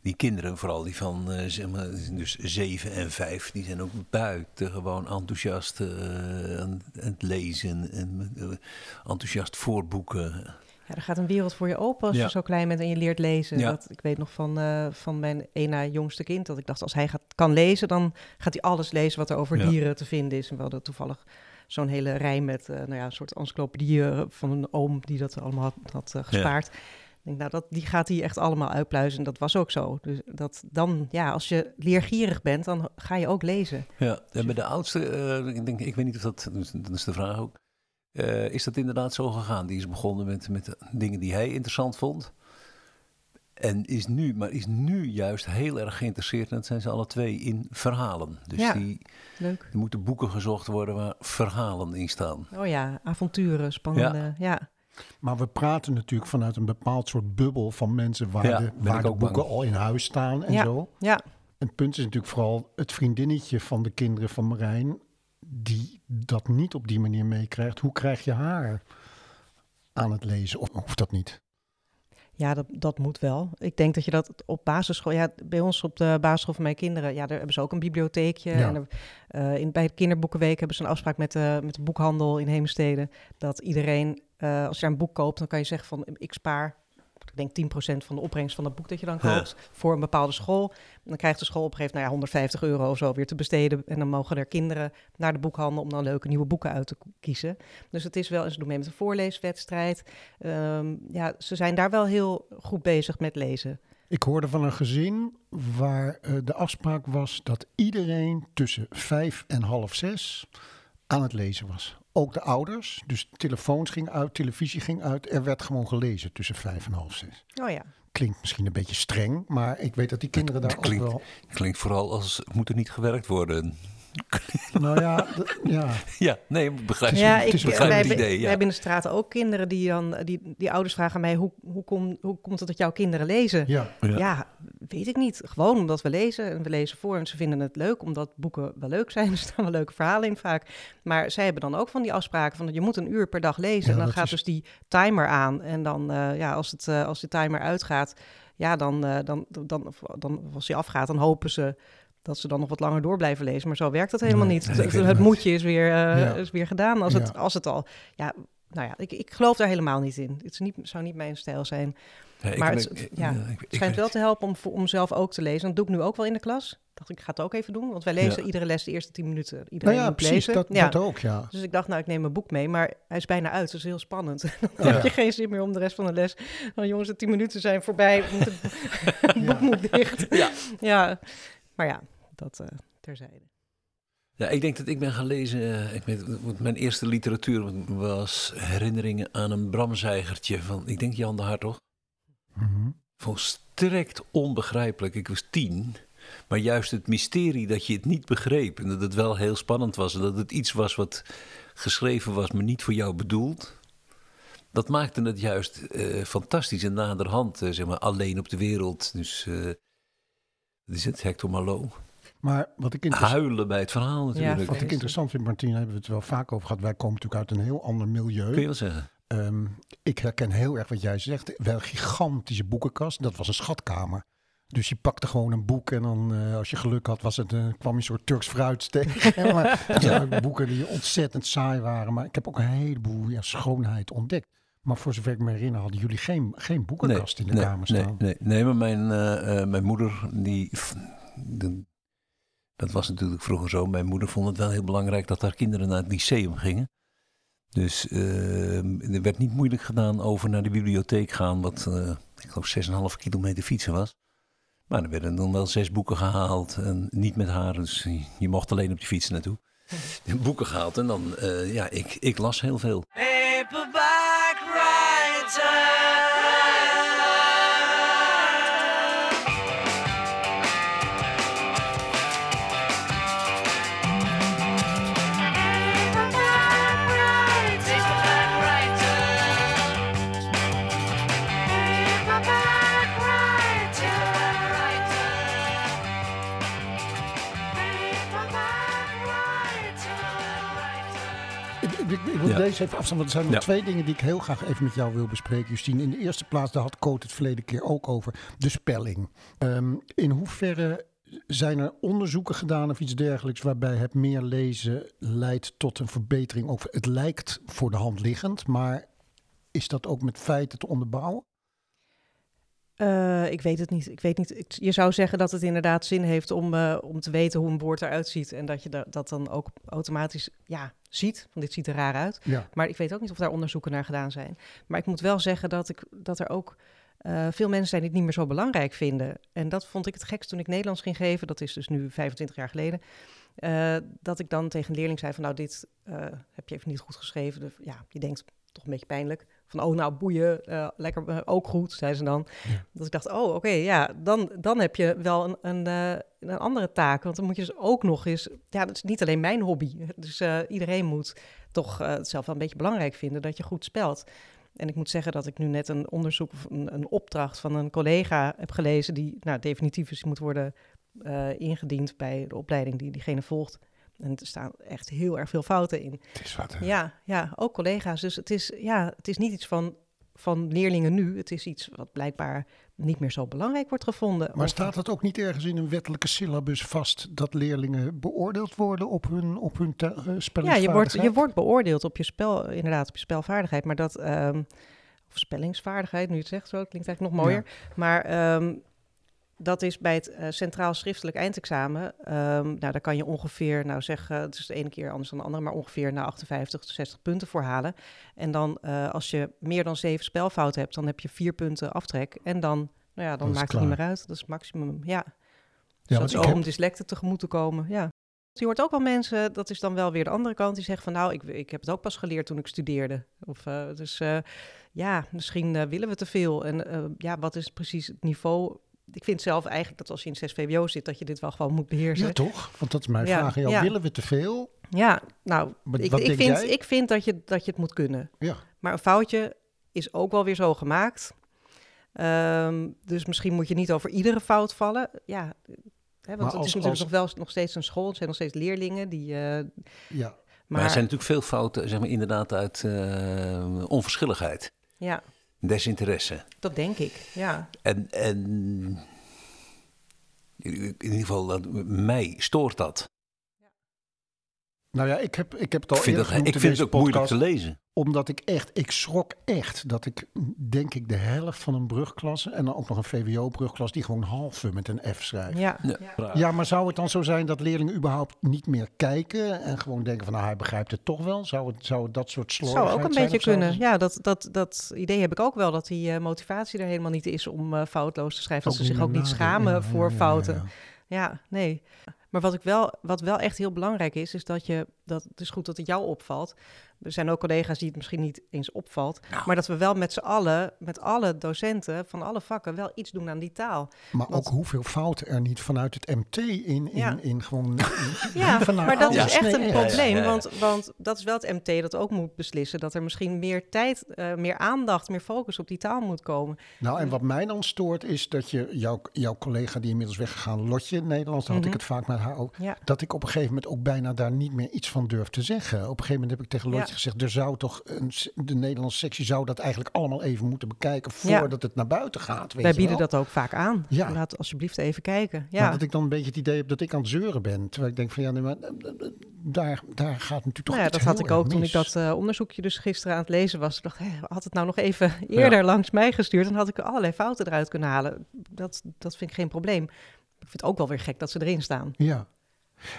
Speaker 4: die kinderen, vooral die van eh, zeg maar, dus 7 en 5, die zijn ook buitengewoon enthousiast eh, aan, het lezen. En eh, enthousiast voorboeken.
Speaker 7: Ja, er gaat een wereld voor je open als
Speaker 4: Ja.
Speaker 7: je zo klein bent en je leert lezen.
Speaker 4: Ja.
Speaker 7: Dat, ik weet nog van, eh, van mijn ena jongste kind dat ik dacht, als hij gaat, kan lezen, dan gaat hij alles lezen wat er over
Speaker 4: Ja.
Speaker 7: dieren te vinden is. En we hadden toevallig zo'n hele rij met nou ja, een soort encyclopedie eh, van een oom die dat allemaal had, had gespaard. Denk, nou, dat, die gaat hij echt allemaal uitpluizen. En dat was ook zo. Dus dat dan, ja, als je leergierig bent, dan ga je ook lezen.
Speaker 4: Ja, en bij de oudste, eh, ik, denk, ik weet niet of dat, dus dat is de vraag ook. Eh, is dat inderdaad zo gegaan? Die is begonnen met, met dingen die hij interessant vond. En is nu, maar is nu juist heel erg geïnteresseerd, en dat zijn ze alle twee, in verhalen. Dus
Speaker 7: Ja.
Speaker 4: die,
Speaker 7: Leuk.
Speaker 4: er moeten boeken gezocht worden waar verhalen in staan.
Speaker 7: Oh ja, avonturen, spannende. Ja.
Speaker 3: Maar we praten natuurlijk vanuit een bepaald soort bubbel van mensen waar
Speaker 4: Ja,
Speaker 3: de, waar boeken
Speaker 4: bang.
Speaker 3: al in huis staan en
Speaker 7: Ja.
Speaker 3: zo.
Speaker 7: ja.
Speaker 3: En het punt is natuurlijk vooral het vriendinnetje van de kinderen van Marijn, die dat niet op die manier meekrijgt. Hoe krijg je haar aan het lezen? Of hoeft dat niet?
Speaker 7: Ja, dat, dat moet wel. Ik denk dat je dat op basisschool... Ja, bij ons op de basisschool van mijn kinderen... Ja, daar hebben ze ook een bibliotheekje.
Speaker 3: Ja.
Speaker 7: En er, eh, in, bij het kinderboekenweek hebben ze een afspraak met de, met de boekhandel in Heemstede. Dat iedereen, eh, als je daar een boek koopt... dan kan je zeggen van, ik spaar... Ik denk 10% van de opbrengst van dat boek dat je dan
Speaker 4: Ja.
Speaker 7: koopt voor een bepaalde school. En dan krijgt de school op een gegeven moment nou ja, 150 euro of zo weer te besteden. En dan mogen er kinderen naar de boekhandel om dan leuke nieuwe boeken uit te kiezen. Dus het is wel, en ze doen mee met een voorleeswedstrijd. Ehm, ja, ze zijn daar wel heel goed bezig met lezen.
Speaker 3: Ik hoorde van een gezin waar eh, de afspraak was dat iedereen tussen vijf en half zes aan het lezen was. Ook de ouders. Dus telefoons gingen uit, televisie ging uit. Er werd gewoon gelezen tussen vijf en half zes.
Speaker 7: Oh ja.
Speaker 3: Klinkt misschien een beetje streng, maar ik weet dat die kinderen daar
Speaker 4: klinkt-
Speaker 3: ook wel...
Speaker 4: Klinkt vooral als moet er niet gewerkt worden.
Speaker 3: Nou ja, ja.
Speaker 4: Ja, nee, begrijp
Speaker 7: Ja,
Speaker 3: het
Speaker 7: ik,
Speaker 3: is een
Speaker 7: wij,
Speaker 4: idee, ja.
Speaker 7: wij hebben in de straat ook kinderen die dan, die, die ouders vragen aan mij, hoe, hoe, kom, hoe komt het dat jouw kinderen lezen?
Speaker 3: ja.
Speaker 4: Ja.
Speaker 7: Ja. weet ik niet. Gewoon omdat we lezen en we lezen voor en ze vinden het leuk, omdat boeken wel leuk zijn. Er staan wel leuke verhalen in vaak. Maar zij hebben dan ook van die afspraken van je moet een uur per dag lezen.
Speaker 3: Ja,
Speaker 7: en dan
Speaker 3: dat
Speaker 7: gaat
Speaker 3: is-
Speaker 7: dus die timer aan. En dan, eh, ja, als, het, eh, als de timer uitgaat, ja, dan, eh, dan, dan, dan, als die afgaat, dan hopen ze dat ze dan nog wat langer door blijven lezen. Maar zo werkt dat helemaal
Speaker 3: Nee,
Speaker 7: niet. Het- het
Speaker 3: het
Speaker 7: moedje is weer, eh,
Speaker 3: Ja.
Speaker 7: is weer gedaan als, het, als het al... Ja, nou ja, ik, ik geloof daar helemaal niet in. Het is niet, zou niet mijn stijl zijn.
Speaker 4: Ja,
Speaker 7: Maar het-
Speaker 4: ik-
Speaker 7: ja,
Speaker 4: ik-
Speaker 7: schijnt wel te helpen om, om zelf ook te lezen. Dat doe ik nu ook wel in de klas. Dacht ik, ik ga het ook even doen. Want wij lezen iedere les de eerste tien minuten. Iedereen
Speaker 3: Nou ja,
Speaker 7: moet
Speaker 3: precies,
Speaker 7: lezen.
Speaker 3: dat,
Speaker 7: ja.
Speaker 3: dat ook, ja.
Speaker 7: Dus ik dacht, nou, ik neem mijn boek mee. Maar hij is bijna uit, dus heel spannend. Dan heb je geen zin meer om de rest van de les. Nou, jongens, de tien minuten zijn voorbij. Het boek moet dicht.
Speaker 4: Ja.
Speaker 7: Ja. Maar ja, dat eh, terzijde.
Speaker 4: Ja, ik denk dat ik ben gaan lezen. eh, Ik weet, mijn eerste literatuur was herinneringen aan een bramzeigertje van, ik denk Jan de Hartog.
Speaker 3: Mhm.
Speaker 4: Volstrekt onbegrijpelijk. Ik was tien. Maar juist het mysterie dat je het niet begreep. En dat het wel heel spannend was. En dat het iets was wat geschreven was, maar niet voor jou bedoeld. Dat maakte het juist eh, fantastisch. En naderhand, zeg maar, alleen op de wereld. Dus, eh is het? Hector Malot.
Speaker 3: Maar wat ik, interessant,
Speaker 4: Huilen bij het verhaal natuurlijk.
Speaker 3: wat ik interessant vind, Martien, hebben we het wel vaak over gehad. Wij komen natuurlijk uit een heel ander milieu.
Speaker 4: Kun je wel zeggen.
Speaker 3: Ehm, ik herken heel erg wat jij zegt. Wel een gigantische boekenkast. Dat was een schatkamer. Dus je pakte gewoon een boek en dan, eh, als je geluk had, was het, kwam je een soort Turks fruit tegen. maar boeken die ontzettend saai waren. Maar ik heb ook een heleboel ja, schoonheid ontdekt. Maar voor zover ik me herinner, hadden jullie geen, geen boekenkast in de
Speaker 4: nee,
Speaker 3: kamer
Speaker 4: nee,
Speaker 3: staan.
Speaker 4: Nee, nee, maar mijn, eh, eh, mijn moeder, die, de- dat was natuurlijk vroeger zo. Mijn moeder vond het wel heel belangrijk dat haar kinderen naar het lyceum gingen. Dus eh, er werd niet moeilijk gedaan over naar de bibliotheek gaan, wat eh, ik geloof 6,5 kilometer fietsen was. Maar er werden dan wel zes boeken gehaald en niet met haar, dus je- mocht alleen op die fiets naartoe. Boeken gehaald en dan, eh, ja, ik, ik las heel veel.
Speaker 3: Ik, wil
Speaker 4: Ja.
Speaker 3: deze even afstaan, want er zijn nog
Speaker 4: Ja.
Speaker 3: twee dingen die ik heel graag even met jou wil bespreken, Justine. In de eerste plaats, daar had Coot het verleden keer ook over, de spelling. Ehm, in hoeverre zijn er onderzoeken gedaan of iets dergelijks waarbij het meer lezen leidt tot een verbetering? Of het lijkt voor de hand liggend, maar is dat ook met feiten te onderbouwen?
Speaker 7: Eh, ik weet het niet. Ik weet niet. Ik- je zou zeggen dat het inderdaad zin heeft om, eh, om te weten hoe een woord eruit ziet. En dat je da- dat dan ook automatisch ja, ziet. Van dit ziet er raar uit.
Speaker 3: Ja.
Speaker 7: Maar ik weet ook niet of daar onderzoeken naar gedaan zijn. Maar ik moet wel zeggen dat, ik, dat er ook eh, veel mensen zijn dit niet meer zo belangrijk vinden. En dat vond ik het gekst toen ik Nederlands ging geven. Dat is dus nu 25 jaar geleden. Dat ik dan tegen een leerling zei van nou, dit heb je even niet goed geschreven. Ja, je denkt toch een beetje pijnlijk. Van oh, nou boeien, eh, lekker, eh, ook goed, zei ze dan. Dat ik dacht, oh oké, ja, dan, dan heb je wel een, een, eh, een andere taak. Want dan moet je dus ook nog eens... Ja, dat is niet alleen mijn hobby. Dus iedereen moet toch eh, het zelf wel een beetje belangrijk vinden dat je goed spelt. En ik moet zeggen dat ik nu net een onderzoek of een, een opdracht van een collega heb gelezen... die nou, definitief is moet worden ingediend bij de opleiding die diegene volgt. En er staan echt heel erg veel fouten in.
Speaker 3: Het is wat, hè?
Speaker 7: Ja, ja, ook collega's. Dus het is, ja, het is niet iets van, van leerlingen nu. Het is iets wat blijkbaar niet meer zo belangrijk wordt gevonden.
Speaker 3: Maar
Speaker 7: Of-
Speaker 3: staat het ook niet ergens in een wettelijke syllabus vast dat leerlingen beoordeeld worden op hun, op hun eh,
Speaker 7: Ja, je wordt, je wordt beoordeeld op je spel, inderdaad, op je spelvaardigheid. Maar dat, ehm, of spellingsvaardigheid, nu je het zegt zo, klinkt eigenlijk nog mooier. Maar ehm, dat is bij het eh, centraal schriftelijk eindexamen. ehm, nou, daar kan je ongeveer, nou zeg, het is de ene keer anders dan de andere, maar ongeveer naar 58 tot 60 punten voor halen. En dan, eh, als je meer dan zeven spelfouten hebt, dan heb je vier punten aftrek. En dan, nou ja, dan
Speaker 3: Dat is
Speaker 7: maakt het niet meer uit. Dat is het maximum, ja.
Speaker 3: Ja,
Speaker 7: Ja,
Speaker 3: want
Speaker 7: zo
Speaker 3: ik heb-
Speaker 7: om dyslecten tegemoet te komen, ja. Je hoort ook wel mensen, dat is dan wel weer de andere kant, die zeggen van nou, ik, ik heb het ook pas geleerd toen ik studeerde. Of, eh, dus ja, misschien willen we te veel. En ja, wat is precies het niveau? Ik vind zelf eigenlijk dat als je in 6 VWO zit, dat je dit wel gewoon moet beheersen.
Speaker 3: Ja, toch? Want dat is mijn
Speaker 7: Ja,
Speaker 3: vraag aan jou.
Speaker 7: ja.
Speaker 3: Willen we te veel?
Speaker 7: Ja, nou,
Speaker 3: Wat-
Speaker 7: ik, vind,
Speaker 3: jij?
Speaker 7: ik vind dat je, dat je het moet kunnen.
Speaker 3: Ja.
Speaker 7: Maar een foutje is ook wel weer zo gemaakt. Ehm, dus misschien moet je niet over iedere fout vallen. Ja, hè, want het is natuurlijk
Speaker 3: als-
Speaker 7: nog wel nog steeds een school. Het zijn nog steeds leerlingen die. eh,
Speaker 3: Ja.
Speaker 4: Maar,
Speaker 7: maar
Speaker 4: er zijn natuurlijk veel fouten, zeg maar inderdaad uit eh, onverschilligheid,
Speaker 7: ja,
Speaker 4: desinteresse.
Speaker 7: dat denk ik. Ja,
Speaker 4: En, en in ieder geval, dat, mij stoort dat.
Speaker 3: Nou ja, ik heb, ik heb het al
Speaker 4: Ik vind,
Speaker 3: eerder
Speaker 4: dat, ik
Speaker 3: in
Speaker 4: vind het ook moeilijk te lezen.
Speaker 3: Omdat ik echt, ik schrok echt dat ik, denk ik, de helft van een brugklasse... en dan ook nog een VWO-brugklas, die gewoon halve met een F schrijft.
Speaker 7: ja.
Speaker 4: Ja,
Speaker 7: ja.
Speaker 3: maar zou het dan zo zijn dat leerlingen überhaupt niet meer kijken... en gewoon denken van, nou, hij begrijpt het toch wel? Zou het, zou het dat soort
Speaker 7: Zou
Speaker 3: slordigheid
Speaker 7: ook een
Speaker 3: zijn
Speaker 7: beetje
Speaker 3: zou
Speaker 7: kunnen. Ja, dat, dat, dat idee heb ik ook wel. Dat die eh, motivatie er helemaal niet is om eh, foutloos te schrijven. Dat ze zich ook niet schamen
Speaker 3: Ja,
Speaker 7: voor
Speaker 3: ja, ja,
Speaker 7: fouten.
Speaker 3: ja.
Speaker 7: Ja, nee. Maar wat, ik wel, wat wel echt heel belangrijk is, is dat je, dat het is goed dat het jou opvalt. Er zijn ook collega's die het misschien niet eens opvalt.
Speaker 3: Nou.
Speaker 7: Maar dat we wel met z'n allen, met alle docenten van alle vakken, wel iets doen aan die taal.
Speaker 3: Maar
Speaker 7: Want-
Speaker 3: ook hoeveel fouten er niet vanuit het MT in, in,
Speaker 7: Ja.
Speaker 3: in gewoon...
Speaker 7: Ja, maar dat is echt een probleem.
Speaker 4: Ja, ja, ja.
Speaker 7: Want, want dat is wel het MT dat ook moet beslissen. Dat er misschien meer tijd, eh, meer aandacht, meer focus op die taal moet komen.
Speaker 3: Nou, en wat mij dan stoort is dat je, jouw, jouw collega die inmiddels weggegaan, Lotje Nederlands, daar had ik
Speaker 7: Mhm.
Speaker 3: het vaak met haar ook,
Speaker 7: Ja.
Speaker 3: dat ik op een gegeven moment ook bijna daar niet meer iets van durf te zeggen. Op een gegeven moment heb ik tegen Lotje Gezegd, er zou toch, een, de Nederlandse sectie zou dat eigenlijk allemaal even moeten bekijken
Speaker 7: Ja.
Speaker 3: voordat het naar buiten gaat. Weet
Speaker 7: Wij bieden
Speaker 3: wel?
Speaker 7: dat ook vaak aan.
Speaker 3: Ja.
Speaker 7: Laat alsjeblieft even kijken.
Speaker 3: Maar
Speaker 7: Ja.
Speaker 3: dat ik dan een beetje het idee heb dat ik aan het zeuren ben. Terwijl ik denk van ja, nee, maar eh, eh, daar, daar gaat natuurlijk toch
Speaker 7: Nou ja, dat had ik ook toen ik dat eh, onderzoekje dus gisteren aan het lezen was. Ik dacht, had het nou nog even eerder langs mij gestuurd, dan had ik allerlei fouten eruit kunnen halen. Dat, dat vind ik geen probleem. Ik vind het ook wel weer gek dat ze erin staan.
Speaker 3: Ja.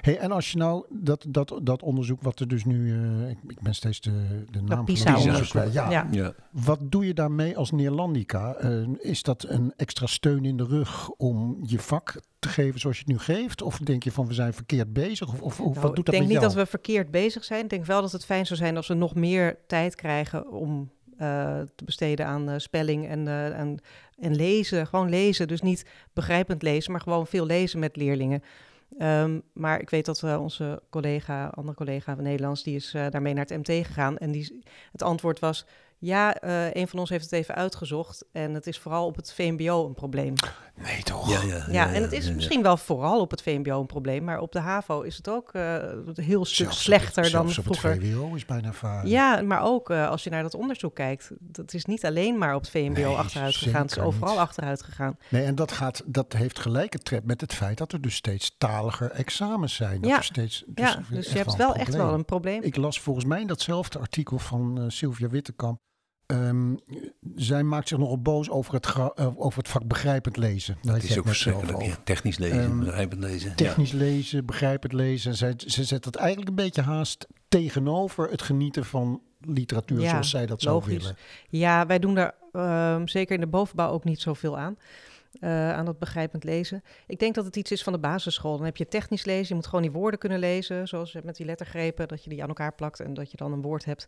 Speaker 3: Hey, en als je nou dat, dat, dat onderzoek wat er dus nu, eh, ik, ik ben steeds de, de naam van onderzoek. Ja,
Speaker 7: Ja.
Speaker 4: Ja.
Speaker 3: Wat doe je daarmee als Neerlandica? Eh, is dat een extra steun in de rug om je vak te geven zoals je het nu geeft? Of denk je van we zijn verkeerd bezig? Of, of, of
Speaker 7: Nou,
Speaker 3: wat doet
Speaker 7: ik
Speaker 3: dat
Speaker 7: denk
Speaker 3: met
Speaker 7: niet
Speaker 3: jou?
Speaker 7: dat we verkeerd bezig zijn. Ik denk wel dat het fijn zou zijn als we nog meer tijd krijgen om eh, te besteden aan eh, spelling en, eh, en, en lezen. Gewoon lezen. Dus niet begrijpend lezen, maar gewoon veel lezen met leerlingen. Ehm, maar ik weet dat eh, onze collega, andere collega van Nederlands, die is eh, daarmee naar het MT gegaan. En die, het antwoord was, ja, eh, een van ons heeft het even uitgezocht. En het is vooral op het VMBO een probleem.
Speaker 3: Nee toch?
Speaker 4: Ja, ja,
Speaker 7: Ja, en het is
Speaker 4: ja, ja.
Speaker 7: misschien wel vooral op het VMBO een probleem, maar op de HAVO is het ook eh, een heel stuk
Speaker 3: Zelfs
Speaker 7: slechter
Speaker 3: het,
Speaker 7: dan
Speaker 3: zelfs op
Speaker 7: vroeger.
Speaker 3: het VWO is bijna vaar.
Speaker 7: Ja, maar ook eh, als je naar dat onderzoek kijkt, dat is niet alleen maar op het VMBO
Speaker 3: Nee,
Speaker 7: achteruit gegaan, het is overal
Speaker 3: niet.
Speaker 7: achteruit gegaan.
Speaker 3: Nee, en dat, gaat, dat heeft gelijke tred met het feit dat er dus steeds taliger examens zijn. Dat
Speaker 7: Ja.
Speaker 3: er steeds,
Speaker 7: ja, dus je hebt wel echt wel een probleem.
Speaker 3: Ik las volgens mij in datzelfde artikel van eh, Sylvia Wittekamp. Ehm, zij maakt zich nogal boos over het, eh, over het vak begrijpend lezen. Had
Speaker 4: is ook verschrikkelijk. Ja, technisch lezen,
Speaker 3: Ehm,
Speaker 4: begrijpend lezen. ja.
Speaker 3: Technisch lezen, begrijpend lezen. Zij, ze zet dat eigenlijk een beetje haast tegenover het genieten van literatuur
Speaker 7: Ja,
Speaker 3: zoals zij dat zou
Speaker 7: logisch.
Speaker 3: willen.
Speaker 7: Ja, wij doen daar ehm, zeker in de bovenbouw ook niet zoveel aan. Eh, aan dat begrijpend lezen. Ik denk dat het iets is van de basisschool. Dan heb je technisch lezen, je moet gewoon die woorden kunnen lezen, zoals met die lettergrepen, dat je die aan elkaar plakt en dat je dan een woord hebt.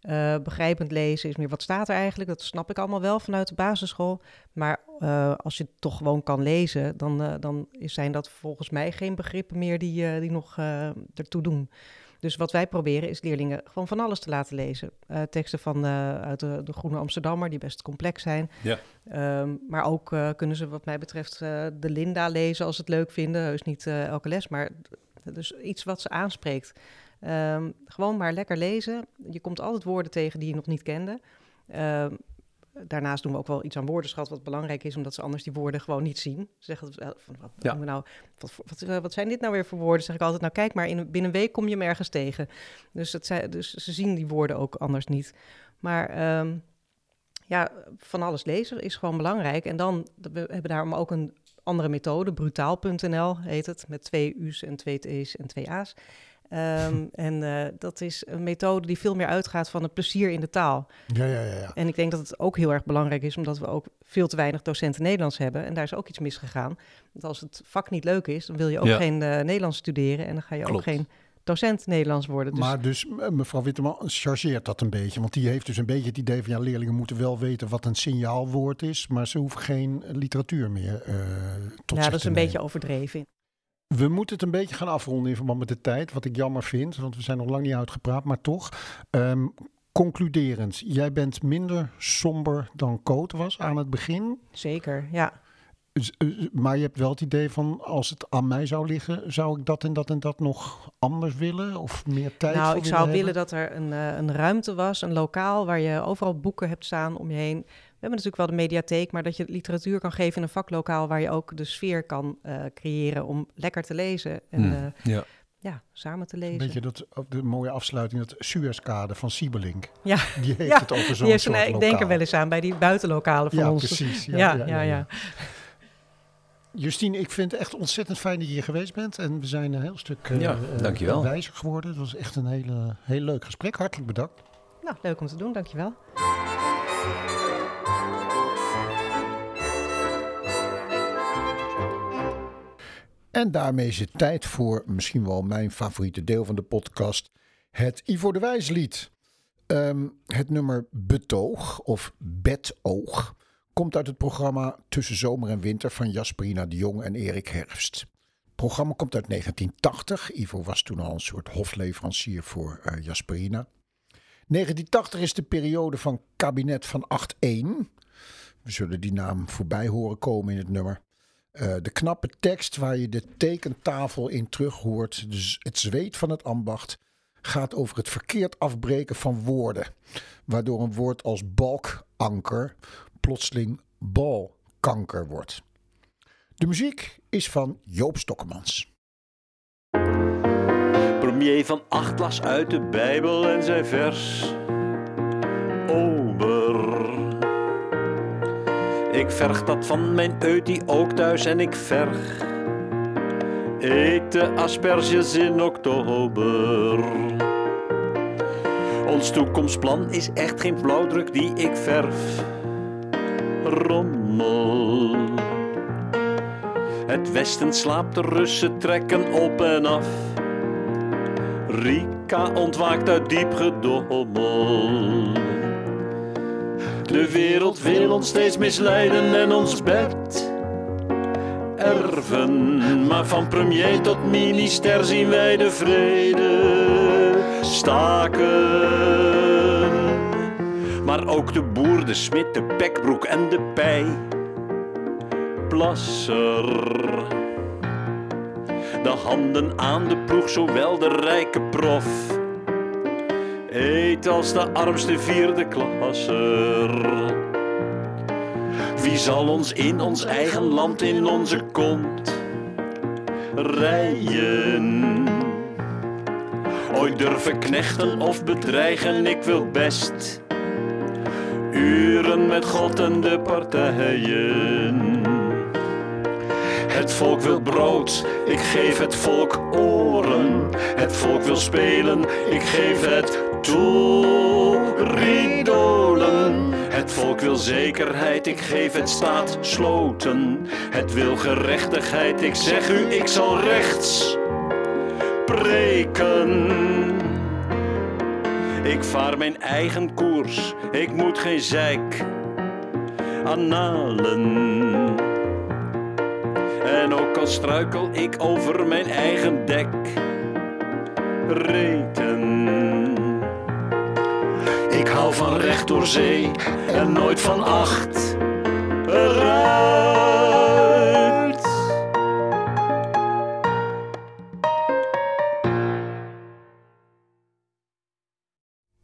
Speaker 7: Eh, begrijpend lezen is meer wat staat er eigenlijk. Dat snap ik allemaal wel vanuit de basisschool. Maar eh, als je het toch gewoon kan lezen, dan, dan zijn dat volgens mij geen begrippen meer die, die nog ertoe doen. Dus wat wij proberen is leerlingen gewoon van alles te laten lezen. Eh, teksten van, eh, uit de, de Groene Amsterdammer, die best complex zijn.
Speaker 4: Ja.
Speaker 7: Ehm, maar ook eh, kunnen ze wat mij betreft de Linda lezen als ze het leuk vinden. Heus niet elke les, maar dus iets wat ze aanspreekt. Ehm, gewoon maar lekker lezen. Je komt altijd woorden tegen die je nog niet kende. Daarnaast doen we ook wel iets aan woordenschat, wat belangrijk is, omdat ze anders die woorden gewoon niet zien. Ze zeggen van, wat,
Speaker 4: Ja.
Speaker 7: doen we nou, wat, eh, wat zijn dit nou weer voor woorden? Zeg ik altijd, nou kijk maar, in, binnen een week kom je hem ergens tegen. Dus, zijn, dus ze zien die woorden ook anders niet. Maar ehm, ja, van alles lezen is gewoon belangrijk. En dan, we hebben daarom ook een andere methode, brutaal.nl heet het, met twee U's en twee T's en twee A's. Ehm, en eh, dat is een methode die veel meer uitgaat van het plezier in de taal.
Speaker 3: Ja, ja, ja. ja.
Speaker 7: En ik denk dat het ook heel erg belangrijk is, omdat we ook veel te weinig docenten Nederlands hebben. En daar is ook iets misgegaan. Want als het vak niet leuk is, dan wil je ook
Speaker 4: Ja.
Speaker 7: geen eh, Nederlands studeren. En dan ga je
Speaker 4: Klopt.
Speaker 7: ook geen docent Nederlands worden. Dus
Speaker 3: Maar dus eh, mevrouw Witteman chargeert dat een beetje. Want die heeft dus een beetje het idee van ja, leerlingen moeten wel weten wat een signaalwoord is. Maar ze hoeven geen literatuur meer eh tot
Speaker 7: ja,
Speaker 3: zich
Speaker 7: dat is een
Speaker 3: nemen.
Speaker 7: beetje overdreven.
Speaker 3: We moeten het een beetje gaan afronden in verband met de tijd. Wat ik jammer vind, want we zijn nog lang niet uitgepraat. Maar toch, ehm, concluderend. Jij bent minder somber dan Coot was aan het begin.
Speaker 7: Zeker, ja.
Speaker 3: Eh, Maar je hebt wel het idee van als het aan mij zou liggen, zou ik dat en dat en dat nog anders willen? Of meer tijd
Speaker 7: Nou, ik zou willen dat er een, eh, een ruimte was, een lokaal waar je overal boeken hebt staan om je heen. We hebben natuurlijk wel de mediatheek, maar dat je literatuur kan geven in een vaklokaal waar je ook de sfeer kan eh, creëren om lekker te lezen en
Speaker 4: Hmm.
Speaker 7: eh,
Speaker 4: Ja.
Speaker 7: ja, samen te
Speaker 3: Een
Speaker 7: lezen.
Speaker 3: beetje dat, de mooie afsluiting, dat Suezkade van Siebelink.
Speaker 7: Ja,
Speaker 3: Die heeft
Speaker 7: Ja,
Speaker 3: het over zo'n
Speaker 7: een-
Speaker 3: soort
Speaker 7: ik denk er wel eens aan bij die buitenlokalen van
Speaker 3: Ja,
Speaker 7: ons.
Speaker 3: precies. Ja,
Speaker 7: Ja,
Speaker 3: ja,
Speaker 7: ja,
Speaker 3: ja,
Speaker 7: ja.
Speaker 3: Justine, ik vind het echt ontzettend fijn dat je hier geweest bent. En we zijn een heel stuk
Speaker 4: Ja, dankjewel.
Speaker 3: wijzer geworden. Het was echt een hele, heel leuk gesprek. Hartelijk bedankt.
Speaker 7: Nou, leuk om te doen, dankjewel.
Speaker 3: En daarmee is het tijd voor misschien wel mijn favoriete deel van de podcast. Het Ivo de Wijslied. Ehm, het nummer Betoog of Betoog komt uit het programma Tussen Zomer en Winter van Jasperina de Jong en Erik Herfst. Het programma komt uit 1980. Ivo was toen al een soort hofleverancier voor eh, Jasperina. 1980 is de periode van kabinet van 8-1. We zullen die naam voorbij horen komen in het nummer. Eh, de knappe tekst waar je de tekentafel in terug hoort, dus het zweet van het ambacht, gaat over het verkeerd afbreken van woorden. Waardoor een woord als balkanker plotseling balkanker wordt. De muziek is van Joop Stokkemans.
Speaker 9: Premier van Acht las uit de Bijbel en zijn vers. Ober. Ik verg dat van mijn eutie ook thuis en ik verg. Eet de asperges in oktober. Ons toekomstplan is echt geen blauwdruk die ik verf. Rommel. Het Westen slaapt, de Russen trekken op en af. Rika ontwaakt uit diep gedommel. De wereld wil ons steeds misleiden en ons bed erven. Maar van premier tot minister zien wij de vrede staken. Maar ook de boer, de smid, de pekbroek en de pij. Plasser. De handen aan de ploeg, zowel de rijke prof. Eet als de armste vierde klasser. Wie zal ons in ons eigen land in onze kont rijden? Ooit durven knechten of bedreigen, ik wil best uren met God en de partijen. Het volk wil brood, ik geef het volk oren. Het volk wil spelen, ik geef het toe. ridolen. Het volk wil zekerheid, ik geef het staat sloten. Het wil gerechtigheid, ik zeg u, ik zal rechts preken. Ik vaar mijn eigen koers, ik moet geen zeik annalen. En ook al struikel ik over mijn eigen dek, reten. Ik hou van recht door zee en nooit van acht.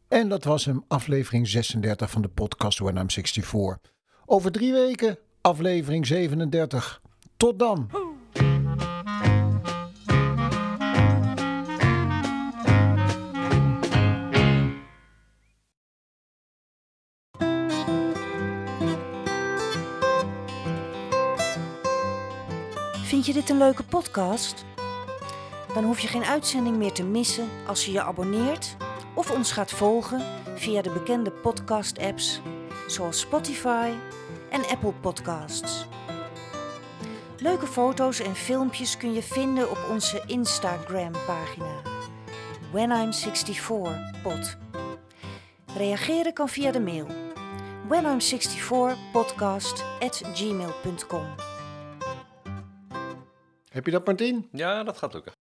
Speaker 3: En dat was hem, aflevering 36 van de podcast When I'm 64. Over drie weken, aflevering 37. Tot dan!
Speaker 1: Vind je dit een leuke podcast? Dan hoef je geen uitzending meer te missen als je je abonneert of ons gaat volgen via de bekende podcast-apps zoals Spotify en Apple Podcasts. Leuke foto's en filmpjes kun je vinden op onze Instagram-pagina When I'm 64 pod. Reageren kan via de mail when I'm 64 podcast at gmail.com.
Speaker 3: Heb je dat, Martien?
Speaker 4: Ja, dat gaat lukken.